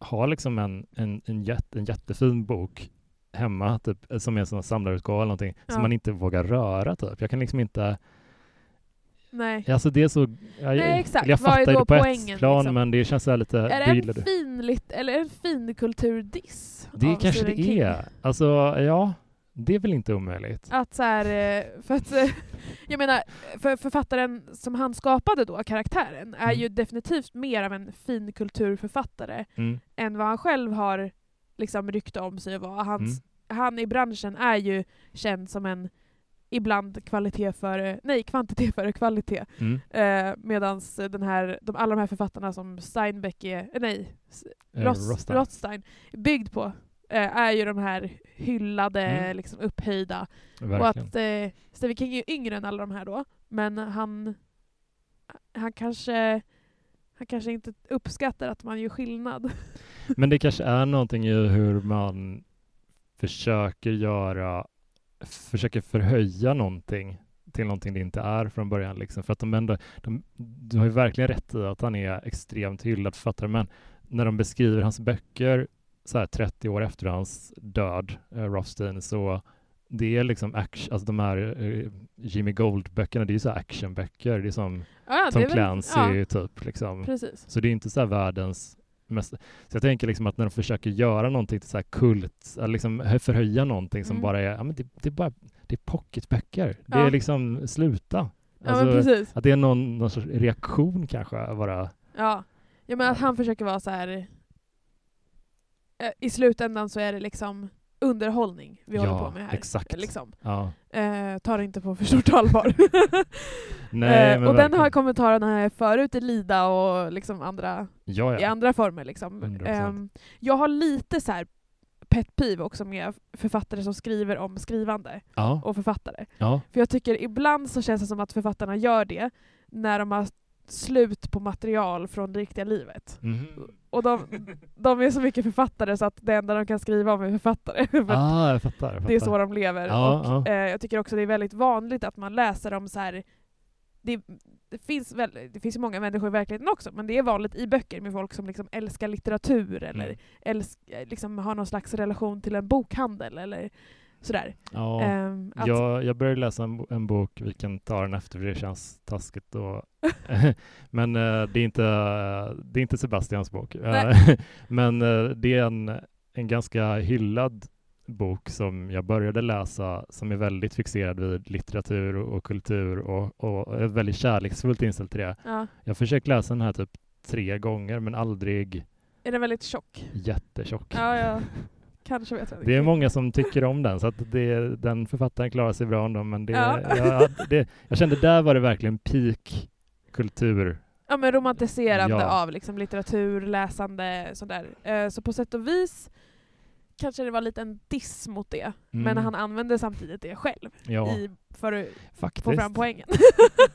ha liksom en, en, en, jätte, en jättefin bok hemma, typ, som är en samlarutgåva eller någonting, Ja. som man inte vågar röra typ. Jag kan liksom inte, Nej. alltså det är så, jag, Nej, exakt. jag Vad är fattar ju då det på poängen, ett plan, liksom? men det känns så lite, Är det en du. fin, lit, eller en fin kulturdiss Det kanske Stephen det King? är. Alltså, ja, det är väl inte omöjligt. Att så här, eh, för att, eh, jag menar, för författaren som han skapade då, karaktären, är Mm. ju definitivt mer av en fin kulturförfattare Mm. än vad han själv har liksom rykte om sig att vara. Hans, Mm. Han i branschen är ju känd som en ibland kvalitet före, nej kvantitet före kvalitet. Mm. Eh, Medan den här, de, alla de här författarna som Steinbeck är, eh, nej, Eh, Rothstein. Rothstein, byggd på, eh, är ju de här hyllade, Mm. liksom upphöjda. Och Verkligen. att eh, Stephen King är ju yngre än alla de här då, men han, han kanske han kanske inte uppskattar att man gör skillnad. Men det kanske är någonting i hur man försöker göra, försöker förhöja någonting till någonting det inte är från början. Liksom. För att de ändå, de, du har ju verkligen rätt i att han är extremt hyllad författare, men när de beskriver hans böcker så här 30 år efter hans död, eh, Rothstein, så det är liksom action, alltså de här eh, Jimmy Gold-böckerna, det är ju så actionböcker, det är som Ja, Tom Clancy Ja, typ. Liksom. precis. Så det är inte så här världens mest... Så jag tänker liksom att när de försöker göra någonting till så här kult, liksom hö- förhöja någonting som Mm. bara är, ja men det, det är bara, det är pocketböcker. Det Ja. är liksom, sluta. Ja, Alltså, precis. att det är någon, någon sorts reaktion kanske, bara. Ja. ja, men att han försöker vara så här. eh, I slutändan så är det liksom underhållning vi håller Ja, på med här. exakt. Liksom. Ja. Eh, ta det inte på för stort allvar. Nej, eh, och den verkligen. har kommentarerna här förut i Lida och liksom andra, Ja, i ja. andra former. Liksom. 100%. Ehm, jag har lite så här pet peeve också med författare som skriver om skrivande och författare. För jag tycker ibland så känns det som att författarna gör det när de har slut på material från det riktiga livet. Mhm. Och de, de är så mycket författare så att det enda de kan skriva om är författare. För Ah, jag fattar. Jag det är fattar. så de lever. Ja, och ja. Eh, jag tycker också det är väldigt vanligt att man läser om så här. Det, det, finns väl, det finns ju många människor i verkligheten också, men det är vanligt i böcker med folk som liksom älskar litteratur eller Mm. älsk, liksom har någon slags relation till en bokhandel eller sådär. Ja. Ehm, att, Jag, jag började läsa en, en bok, vi kan ta den efter för det känns taskigt. Och men eh, det, är inte, det är inte Sebastians bok. Nej. men eh, det är en, en ganska hyllad bok som jag började läsa som är väldigt fixerad vid litteratur och, och kultur och, och är väldigt kärleksfullt inställd till det. ja. Jag har försökt läsa den här typ tre gånger men aldrig Är den väldigt tjock? jättetjock. Ja, ja. Kanske vet jag Det är många som tycker om den, så att det, den författaren klarar sig bra ändå, men det, Ja. jag, det, jag kände där var det verkligen peak kultur. Ja men romantiserande Ja. av liksom litteratur, läsande, sådär. Eh, så på sätt och vis kanske det var lite en diss mot det. Mm. Men han använde samtidigt det själv ja, i, för att faktiskt. få fram poängen.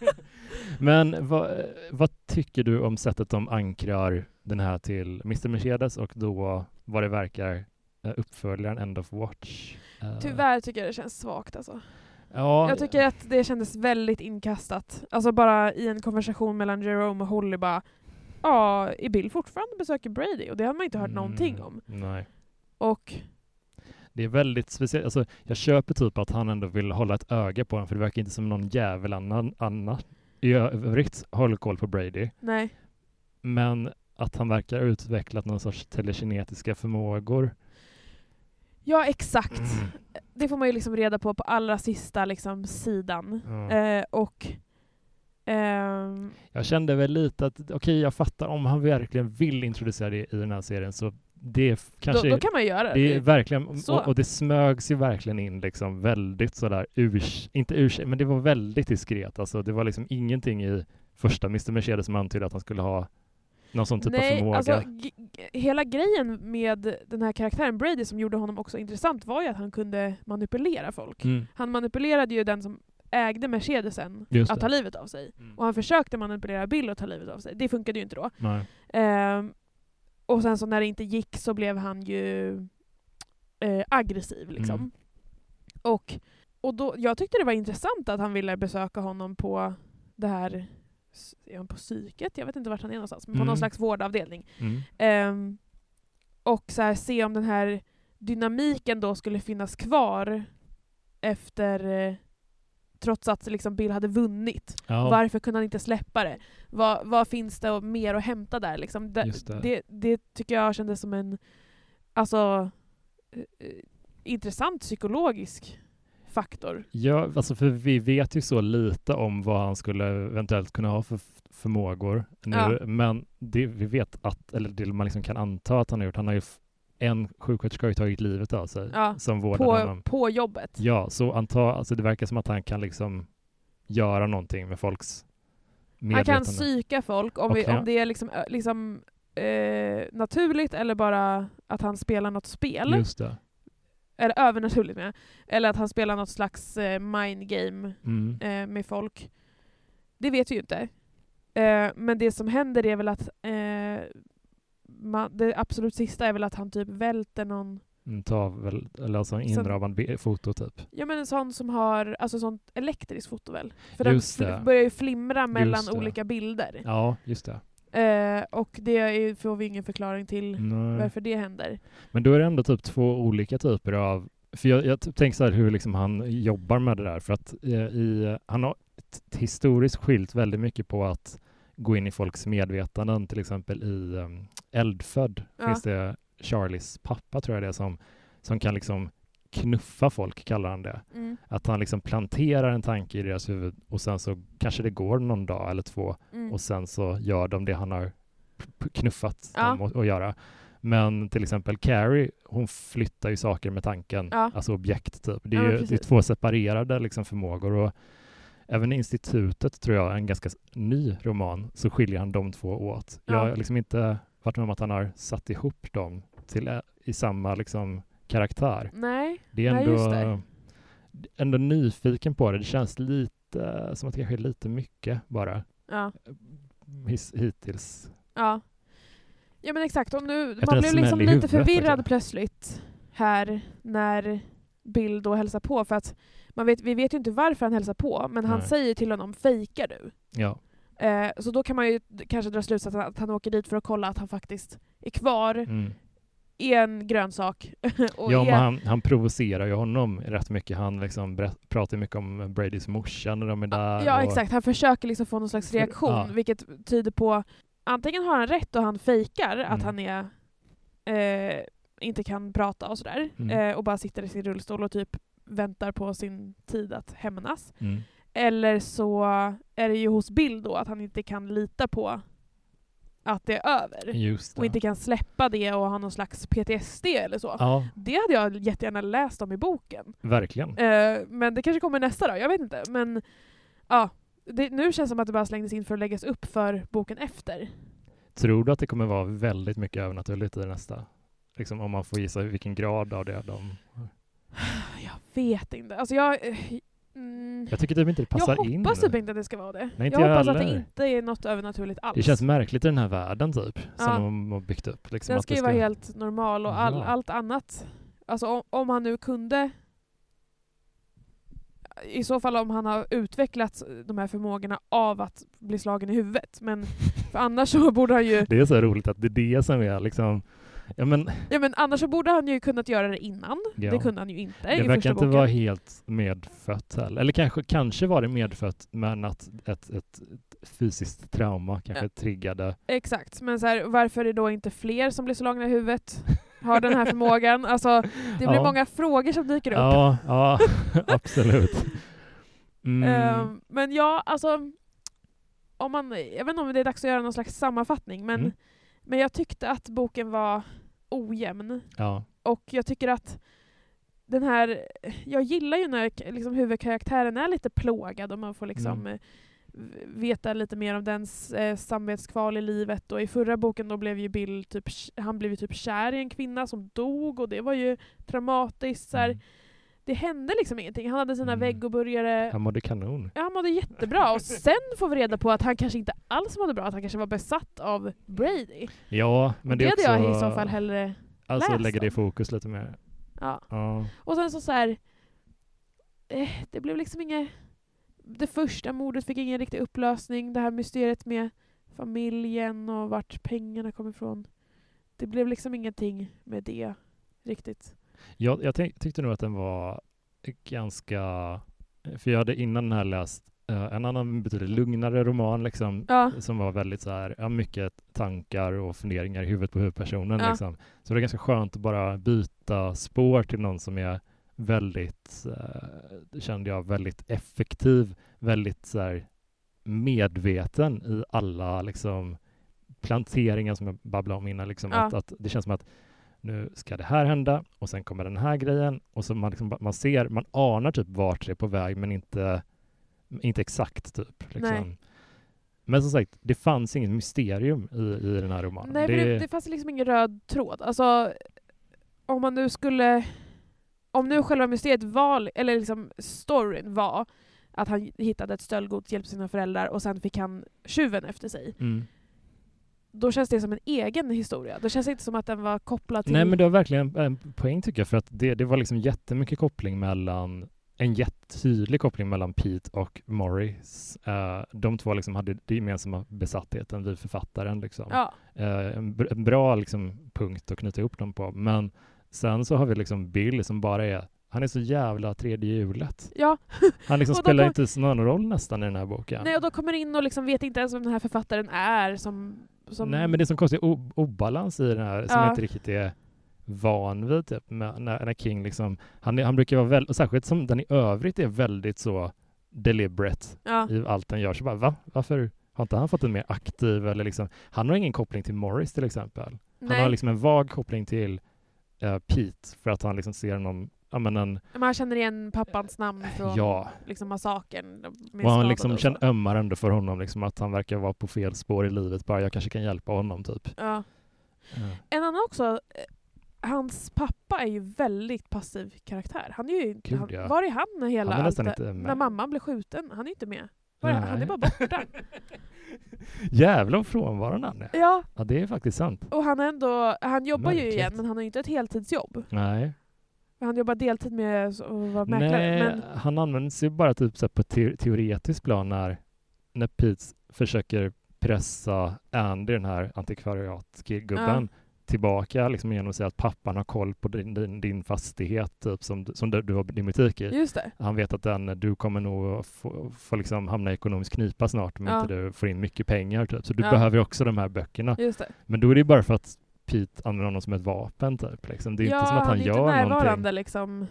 Men vad, vad tycker du om sättet de ankrar den här till Mr Mercedes och då vad det verkar uppföljaren End of Watch? Eh, Tyvärr tycker jag det känns svagt alltså. Ja, Jag tycker att det kändes väldigt inkastat. Alltså bara i en konversation mellan Jerome och Holly bara Ja, är Bill fortfarande besöker Brady? Och det har man inte hört Mm, någonting om. Nej. Och Det är väldigt speciellt. Alltså, jag köper typ att han ändå vill hålla ett öga på honom för det verkar inte som någon jävel annan, annan i övrigt håller koll på Brady. nej, Men att han verkar ha utvecklat någon sorts telekinetiska förmågor. Ja exakt. Mm. Det får man ju liksom reda på på allra sista liksom, sidan. Ja. Eh, och ehm, Jag kände väl lite att, okej jag fattar om han verkligen vill introducera det i den här serien så det f- då, kanske då kan man göra det är verkligen, Så. och, och det smögs ju verkligen in liksom väldigt sådär urs, inte urs, men det var väldigt diskret alltså. Det var liksom ingenting i första Mr Mercedes som antydde att han skulle ha någon sån typ av Nej, förmåga. alltså hela grejen med den här karaktären Brady som gjorde honom också intressant var ju att han kunde manipulera folk. mm, Han manipulerade ju den som ägde Mercedesen att ta livet av sig. Mm. Och han försökte manipulera Bill att ta livet av sig. Det funkade ju inte då. Ehm, och sen så när det inte gick så blev han ju eh, aggressiv liksom. Mm. Och, och då, jag tyckte det var intressant att han ville besöka honom på det här, är han på psyket? Jag vet inte vart han är någonstans, men på Mm. någon slags vårdavdelning. Mm. Ehm, och så här, se om den här dynamiken då skulle finnas kvar efter eh, trots att liksom Bill hade vunnit. Ja, Varför kunde han inte släppa det? Vad, vad finns det mer att hämta där? Liksom? Det, det. det. Det, tycker jag kändes som en alltså, eh, eh, intressant psykologisk faktor. ja, alltså för vi vet ju så lite om vad han skulle eventuellt kunna ha för förmågor nu, Ja. men det vi vet att, eller det man liksom kan anta att han har gjort, han har ju en sjuksköterska har ju tagit livet av sig Ja, som vårdade På, honom. på jobbet. Ja, så anta, alltså det verkar som att han kan liksom göra någonting med folks Han medvetande. kan psyka folk om, vi, om det är liksom, liksom eh, naturligt eller bara att han spelar något spel. Just det. Eller övernaturligt med. Eller att han spelar något slags eh, mind game Mm. eh, med folk. Det vet vi ju inte. Eh, men det som händer är väl att eh, man, det absolut sista är väl att han typ välter någon, Mm, tavel, eller alltså en inramad foto typ. ja men en sån som har, alltså sånt elektriskt foto väl? För den Just fl- börjar ju flimra mellan olika bilder. Ja, just det. Eh, och det är, får vi ingen förklaring till Nej. varför det händer. Men då är det ändå typ två olika typer av... För jag, jag typ tänker så här hur liksom han jobbar med det där. För att eh, i, han har historiskt skilt väldigt mycket på att gå in i folks medvetanden. Till exempel i um, Eldfödd Ja. finns det Charlies pappa tror jag det är som, som kan liksom knuffa folk, kallar han det. Mm. Att han liksom planterar en tanke i deras huvud och sen så kanske det går någon dag eller två Mm. och sen så gör de det han har knuffat Ja. dem att, att göra. Men till exempel Carrie, hon flyttar ju saker med tanken, Ja. alltså objekt typ. Det är Ja, ju det är två separerade liksom förmågor och även i Institutet tror jag, en ganska ny roman, så skiljer han de två åt. Jag Ja. har liksom inte varit med om att han har satt ihop dem till, ä- i samma liksom karaktär. Nej, Det är Nej, ändå, just det. ändå nyfiken på det. Det känns lite som att det kanske är lite mycket bara ja. his, hittills. Ja. Ja men exakt, och nu, Efter man blev liksom lite huvudet, förvirrad också. plötsligt här när Bill då hälsar på för att man vet, vi vet ju inte varför han hälsar på men han Nej. säger till honom fejkar du? Ja, Eh, så då kan man ju kanske dra slutsatsen att han åker dit för att kolla att han faktiskt är kvar mm. En grönsak. och ja men han, han provocerar ju honom rätt mycket. Han liksom pratar mycket om Bradys morsa när de är där. ja och, exakt, han försöker liksom få någon slags reaktion ja. vilket tyder på antingen har han rätt och han fejkar att Mm. han är eh, inte kan prata och sådär Mm. eh, och bara sitter i sin rullstol och typ väntar på sin tid att hämnas. Mm. Eller så är det ju hos Bill då att han inte kan lita på att det är över. Just Och inte kan släppa det och ha någon slags PTSD eller så. Ja, Det hade jag jättegärna läst om i boken. verkligen. Eh, men det kanske kommer nästa då, jag vet inte. Men ja, det, nu känns det som att det bara slängdes in för att läggas upp för boken efter. Tror du att det kommer vara väldigt mycket övernaturligt i nästa? Liksom, om man får gissa vilken grad av det de... Jag vet inte. Alltså jag... eh, Mm, Jag tycker typ inte det passar jag in. hoppas typ inte att det ska vara det. Nej, jag jag hoppas att det heller. inte är något övernaturligt alls. Det känns märkligt i den här världen typ, som Ja. de har byggt upp. Liksom, Den ska ju vara helt normal och all, Ja. allt annat. Alltså om, om han nu kunde i så fall om han har utvecklat de här förmågorna av att bli slagen i huvudet. Men för annars så borde han ju Det är så roligt att det är det som är liksom... Ja, men Ja men annars så borde han ju kunnat göra det innan. Ja. Det kunde han ju inte det i verkar inte boken. vara helt medfött heller. Eller kanske, kanske var det medfött, men att ett, ett, fysiskt trauma kanske Ja. triggade. Exakt, men så här, varför är det då inte fler som blir slagna i huvudet? Har den här förmågan? Alltså, det blir Ja. många frågor som dyker upp. Ja, ja absolut. Mm. Ehm, men ja, alltså... Om man, jag vet inte om det är dags att göra någon slags sammanfattning, men, Mm. men jag tyckte att boken var ojämn. ja. Och jag tycker att den här... Jag gillar ju när liksom, huvudkaraktären är lite plågad och man får liksom Mm. eh, veta lite mer om dens eh, samvetskval i livet. Och i förra boken då blev ju Bill typ, han blev typ kär i en kvinna som dog och det var ju traumatiskt. Så här, Mm. Det hände liksom ingenting. Han hade sina Mm. veggoburgare. Han mådde kanon. Ja, han mådde jättebra. Och sen får vi reda på att han kanske inte alls mådde bra, att han kanske var besatt av Brady. Ja, men det, det är också... hade jag i så fall hellre... Alltså läst lägger det i fokus lite mer. Ja. Ja. Och sen så så här, eh, det blev liksom inget... Det första mordet fick ingen riktig upplösning. Det här mysteriet med familjen och vart pengarna kom ifrån. Det blev liksom ingenting med det riktigt. Jag, jag tänk, tyckte nog att den var ganska... För jag hade innan den här läst eh, en annan betydligt lugnare roman liksom, Ja, som var väldigt så här, ja, mycket tankar och funderingar i huvudet på huvudpersonen. Ja. Liksom. Så det är ganska skönt att bara byta spår till någon som är väldigt, eh, kände jag, väldigt effektiv, väldigt så här, medveten i alla liksom, planteringar som jag babblade om innan. Liksom, Ja. att, att det känns som att nu ska det här hända och sen kommer den här grejen och så man, liksom, man ser, man anar typ vart det är på väg men inte, inte exakt typ. Liksom. Men som sagt, det fanns inget mysterium i, i den här romanen. nej, det... Det, det fanns liksom ingen röd tråd. Alltså, om man nu skulle... Om nu själva mysteriet var, eller liksom storyn var att han hittade ett stöldgods, hjälpte sina föräldrar och sen fick han tjuven efter sig. Mm. Då känns det som en egen historia. Då känns det inte som att den var kopplad till... Nej men det var verkligen en poäng tycker jag för att det, det var liksom jättemycket koppling mellan en jättetydlig koppling mellan Pete och Morris. Eh, de två liksom hade det gemensamma besattheten vid författaren. Liksom. Ja, Eh, en, en bra liksom, punkt att knyta ihop dem på. Men sen så har vi liksom Bill som bara är han är så jävla tredje hjulet. ja. Han liksom spelar kom- inte någon roll nästan i den här boken. Nej, och då kommer in och liksom vet inte ens vem den här författaren är som... som... Nej, men det är som konstig obalans i den här som Ja. jag inte riktigt är van vid. Typ, när, när King liksom, han, han brukar vara väldigt, särskilt som den i övrigt är väldigt så deliberate Ja. i allt den gör. Så bara, va? Varför har inte han fått en mer aktiv eller liksom, han har ingen koppling till Morris till exempel. Han Nej, har liksom en vag koppling till eh, Pete för att han liksom ser någon, ja men en, men han känner igen pappans namn från Ja. liksom massakern. och han liksom och känner, ömmar ändå för honom liksom att han verkar vara på fel spår i livet. Bara jag kanske kan hjälpa honom typ. Ja. Ja. En annan också, eh, hans pappa är ju väldigt passiv karaktär. Han är ju Gud, han, ja. Var är han när hela Han är allt- inte med. När mamman blev skjuten? Han är inte med. Var är, han? är bara borta. Jävlar vad frånvarande han är. ja, Ja, det är faktiskt sant. och han, ändå, han jobbar ju Märkligt. igen men han har ju inte ett heltidsjobb. Nej. Han jobbar deltid med att vara mäklare. Nej, Men, han används ju bara typ så på te teoretiskt plan när, när Pete försöker pressa Andy, den här antikvariatgubben, tillbaka liksom genom att säga att pappan har koll på din, din, din fastighet typ, som, som du, du har din butik i. just det. Han vet att den, du kommer nog få, få liksom hamna i ekonomisk knipa snart om Ja. inte du får in mycket pengar. Typ. Så du Ja. behöver också de här böckerna. Men då är det bara för att Pete använder honom som ett vapen. Typ, liksom. Det är ja, inte som att han, är gör inte närvarande någonting. liksom.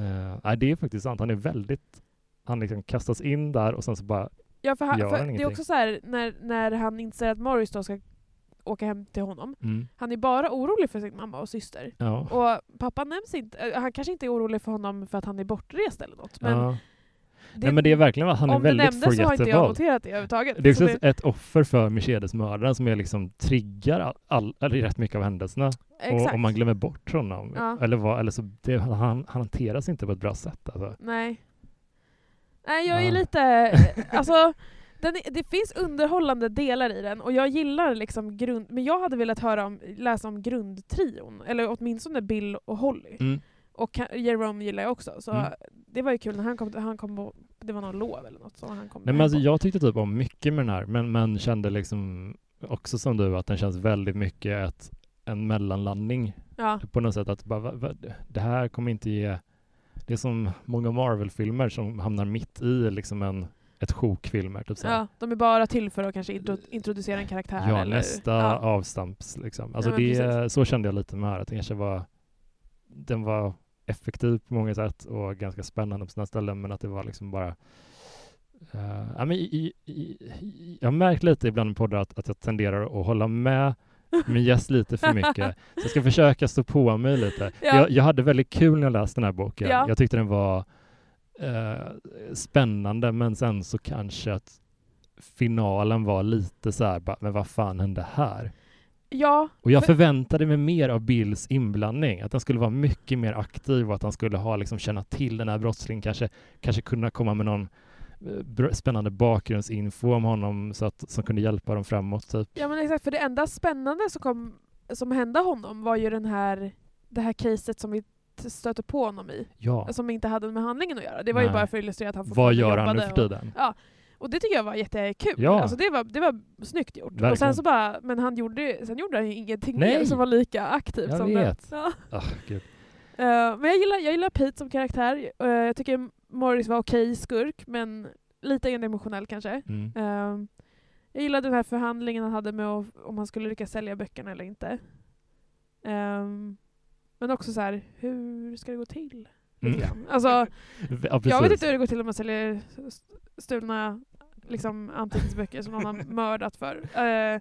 Uh, nej, det är faktiskt sant. Han är väldigt... Han liksom kastas in där och sen så bara... Ja, för, han, Gör för han det är också så här när, när han inser att Morris då ska åka hem till honom. Mm, Han är bara orolig för sin mamma och syster. ja. Och pappa nämns inte. eh, Han kanske inte är orolig för honom för att han är bortrest eller något. Men ja. Nej men det är verkligen att han är om det väldigt nämndes så har inte jag forgettable. noterat det överhuvudtaget. Det är Så också ett offer för Mercedes-mördaren som är liksom triggar all, all, eller rätt mycket av händelserna. Och exakt. om man glömmer bort honom, Ja. eller, vad, eller så det, han, han hanteras inte på ett bra sätt. Alltså. Nej. Nej, jag är Ja. lite... Alltså, den det finns underhållande delar i den och jag gillar liksom grund... Men jag hade velat höra om, läsa om grundtrion, eller åtminstone Bill och Holly. Mm. Och Jerome gillar jag också, så Mm. det var ju kul när han kom, han kom på, det var någon lov eller något som han kom Nej, men alltså, jag tyckte typ om mycket med den här, men, men kände liksom också som du att den känns väldigt mycket ett, en mellanlandning Ja, på något sätt. Att bara, va, va, det här kommer inte ge... Det är som många Marvel-filmer som hamnar mitt i liksom en, ett sjokfilmer. Typ så ja, de är bara till för att kanske intro, introducera en karaktär. Ja, eller, nästa ja. avstamps liksom. Alltså Ja, det, så kände jag lite med här, att den kanske var den var effektiv på många sätt och ganska spännande på sina ställen, men att det var liksom bara eh, ja, men i, i, i, jag har märkt lite ibland i poddar att, att jag tenderar att hålla med min gäst lite för mycket. Så jag ska försöka stå på mig lite. Ja. Jag, jag hade väldigt kul när jag läste den här boken. Ja. Jag tyckte den var eh, spännande, men sen så kanske att finalen var lite så här, bara, men vad fan hände här? Ja, Och jag För- förväntade mig mer av Bills inblandning, att han skulle vara mycket mer aktiv och att han skulle ha liksom känna till den här brottslingen, kanske, kanske kunna komma med någon eh, spännande bakgrundsinfo om honom så att, som kunde hjälpa dem framåt. Typ. Ja men exakt, för det enda spännande som, kom, som hände honom var ju den här, det här caset som vi stötte på honom i, Ja, som inte hade med handlingen att göra. Det var ju Nej. bara för att illustrera att han vad gör han nu jobbade för och- tiden? Och det tycker jag var jättekul. Ja. Alltså det, var, det var snyggt gjort. Verkligen. Och sen så bara, men han gjorde, sen gjorde han ju ingenting Nej. mer som var lika aktivt Jag som vet. det. Ja. Ah, gud. Eh, men jag gillar, jag gillar Pete som karaktär. Eh, jag tycker Morris var okej skurk, men lite emotionell kanske. Mm. Eh, jag gillade den här förhandlingen han hade med om han skulle lyckas sälja böckerna eller inte. Ehm, men också så här, hur ska det gå till? Mm. Alltså, Ja, jag vet inte hur det går till om man säljer st- stulna liksom, anteckningsböcker som någon har mördat för. Eh,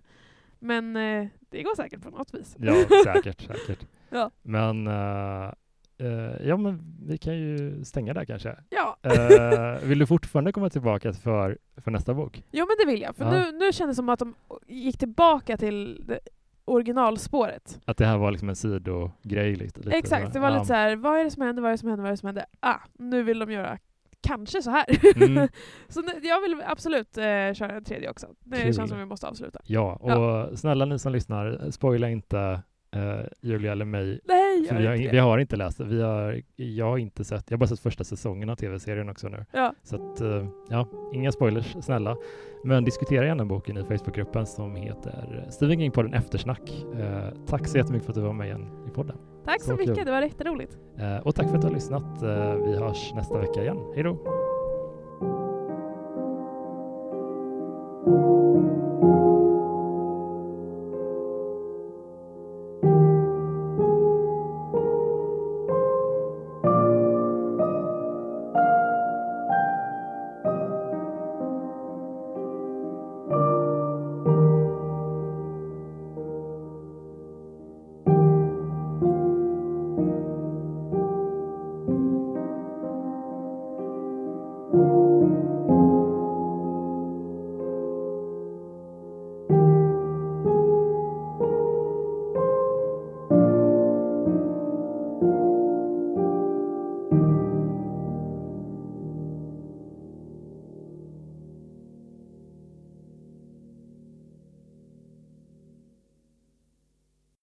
men eh, det går säkert på något vis. Ja, säkert, säkert. Ja. Men, eh, eh, ja men vi kan ju stänga där kanske. Ja, Eh, vill du fortfarande komma tillbaka för, för nästa bok? jo men det vill jag. För Ja. nu, nu kändes det som att de gick tillbaka till det originalspåret. Att det här var liksom en sidogrej? Lite, lite Exakt, det var lite så här, vad är det som händer, vad är det som händer, vad är det som händer? Ah, nu vill de göra kanske så här. Mm. så jag vill absolut eh, köra en tredje också. Det Kul. känns som vi måste avsluta. Ja, och snälla ni som lyssnar, spoila inte uh, Julia eller mig. Nej, vi, har, vi, har, inte läst det. Vi har, jag har inte sett, jag har bara sett första säsongen av tv-serien också nu. Ja. Så att, uh, ja, inga spoilers, snälla. Men diskutera gärna boken i Facebookgruppen som heter Stephen King-podden Eftersnack. Uh, tack så jättemycket för att du var med igen i podden. Tack så, så mycket, kul. det var jätteroligt. Uh, och tack för att du har lyssnat. vi hörs nästa vecka igen. Hej då!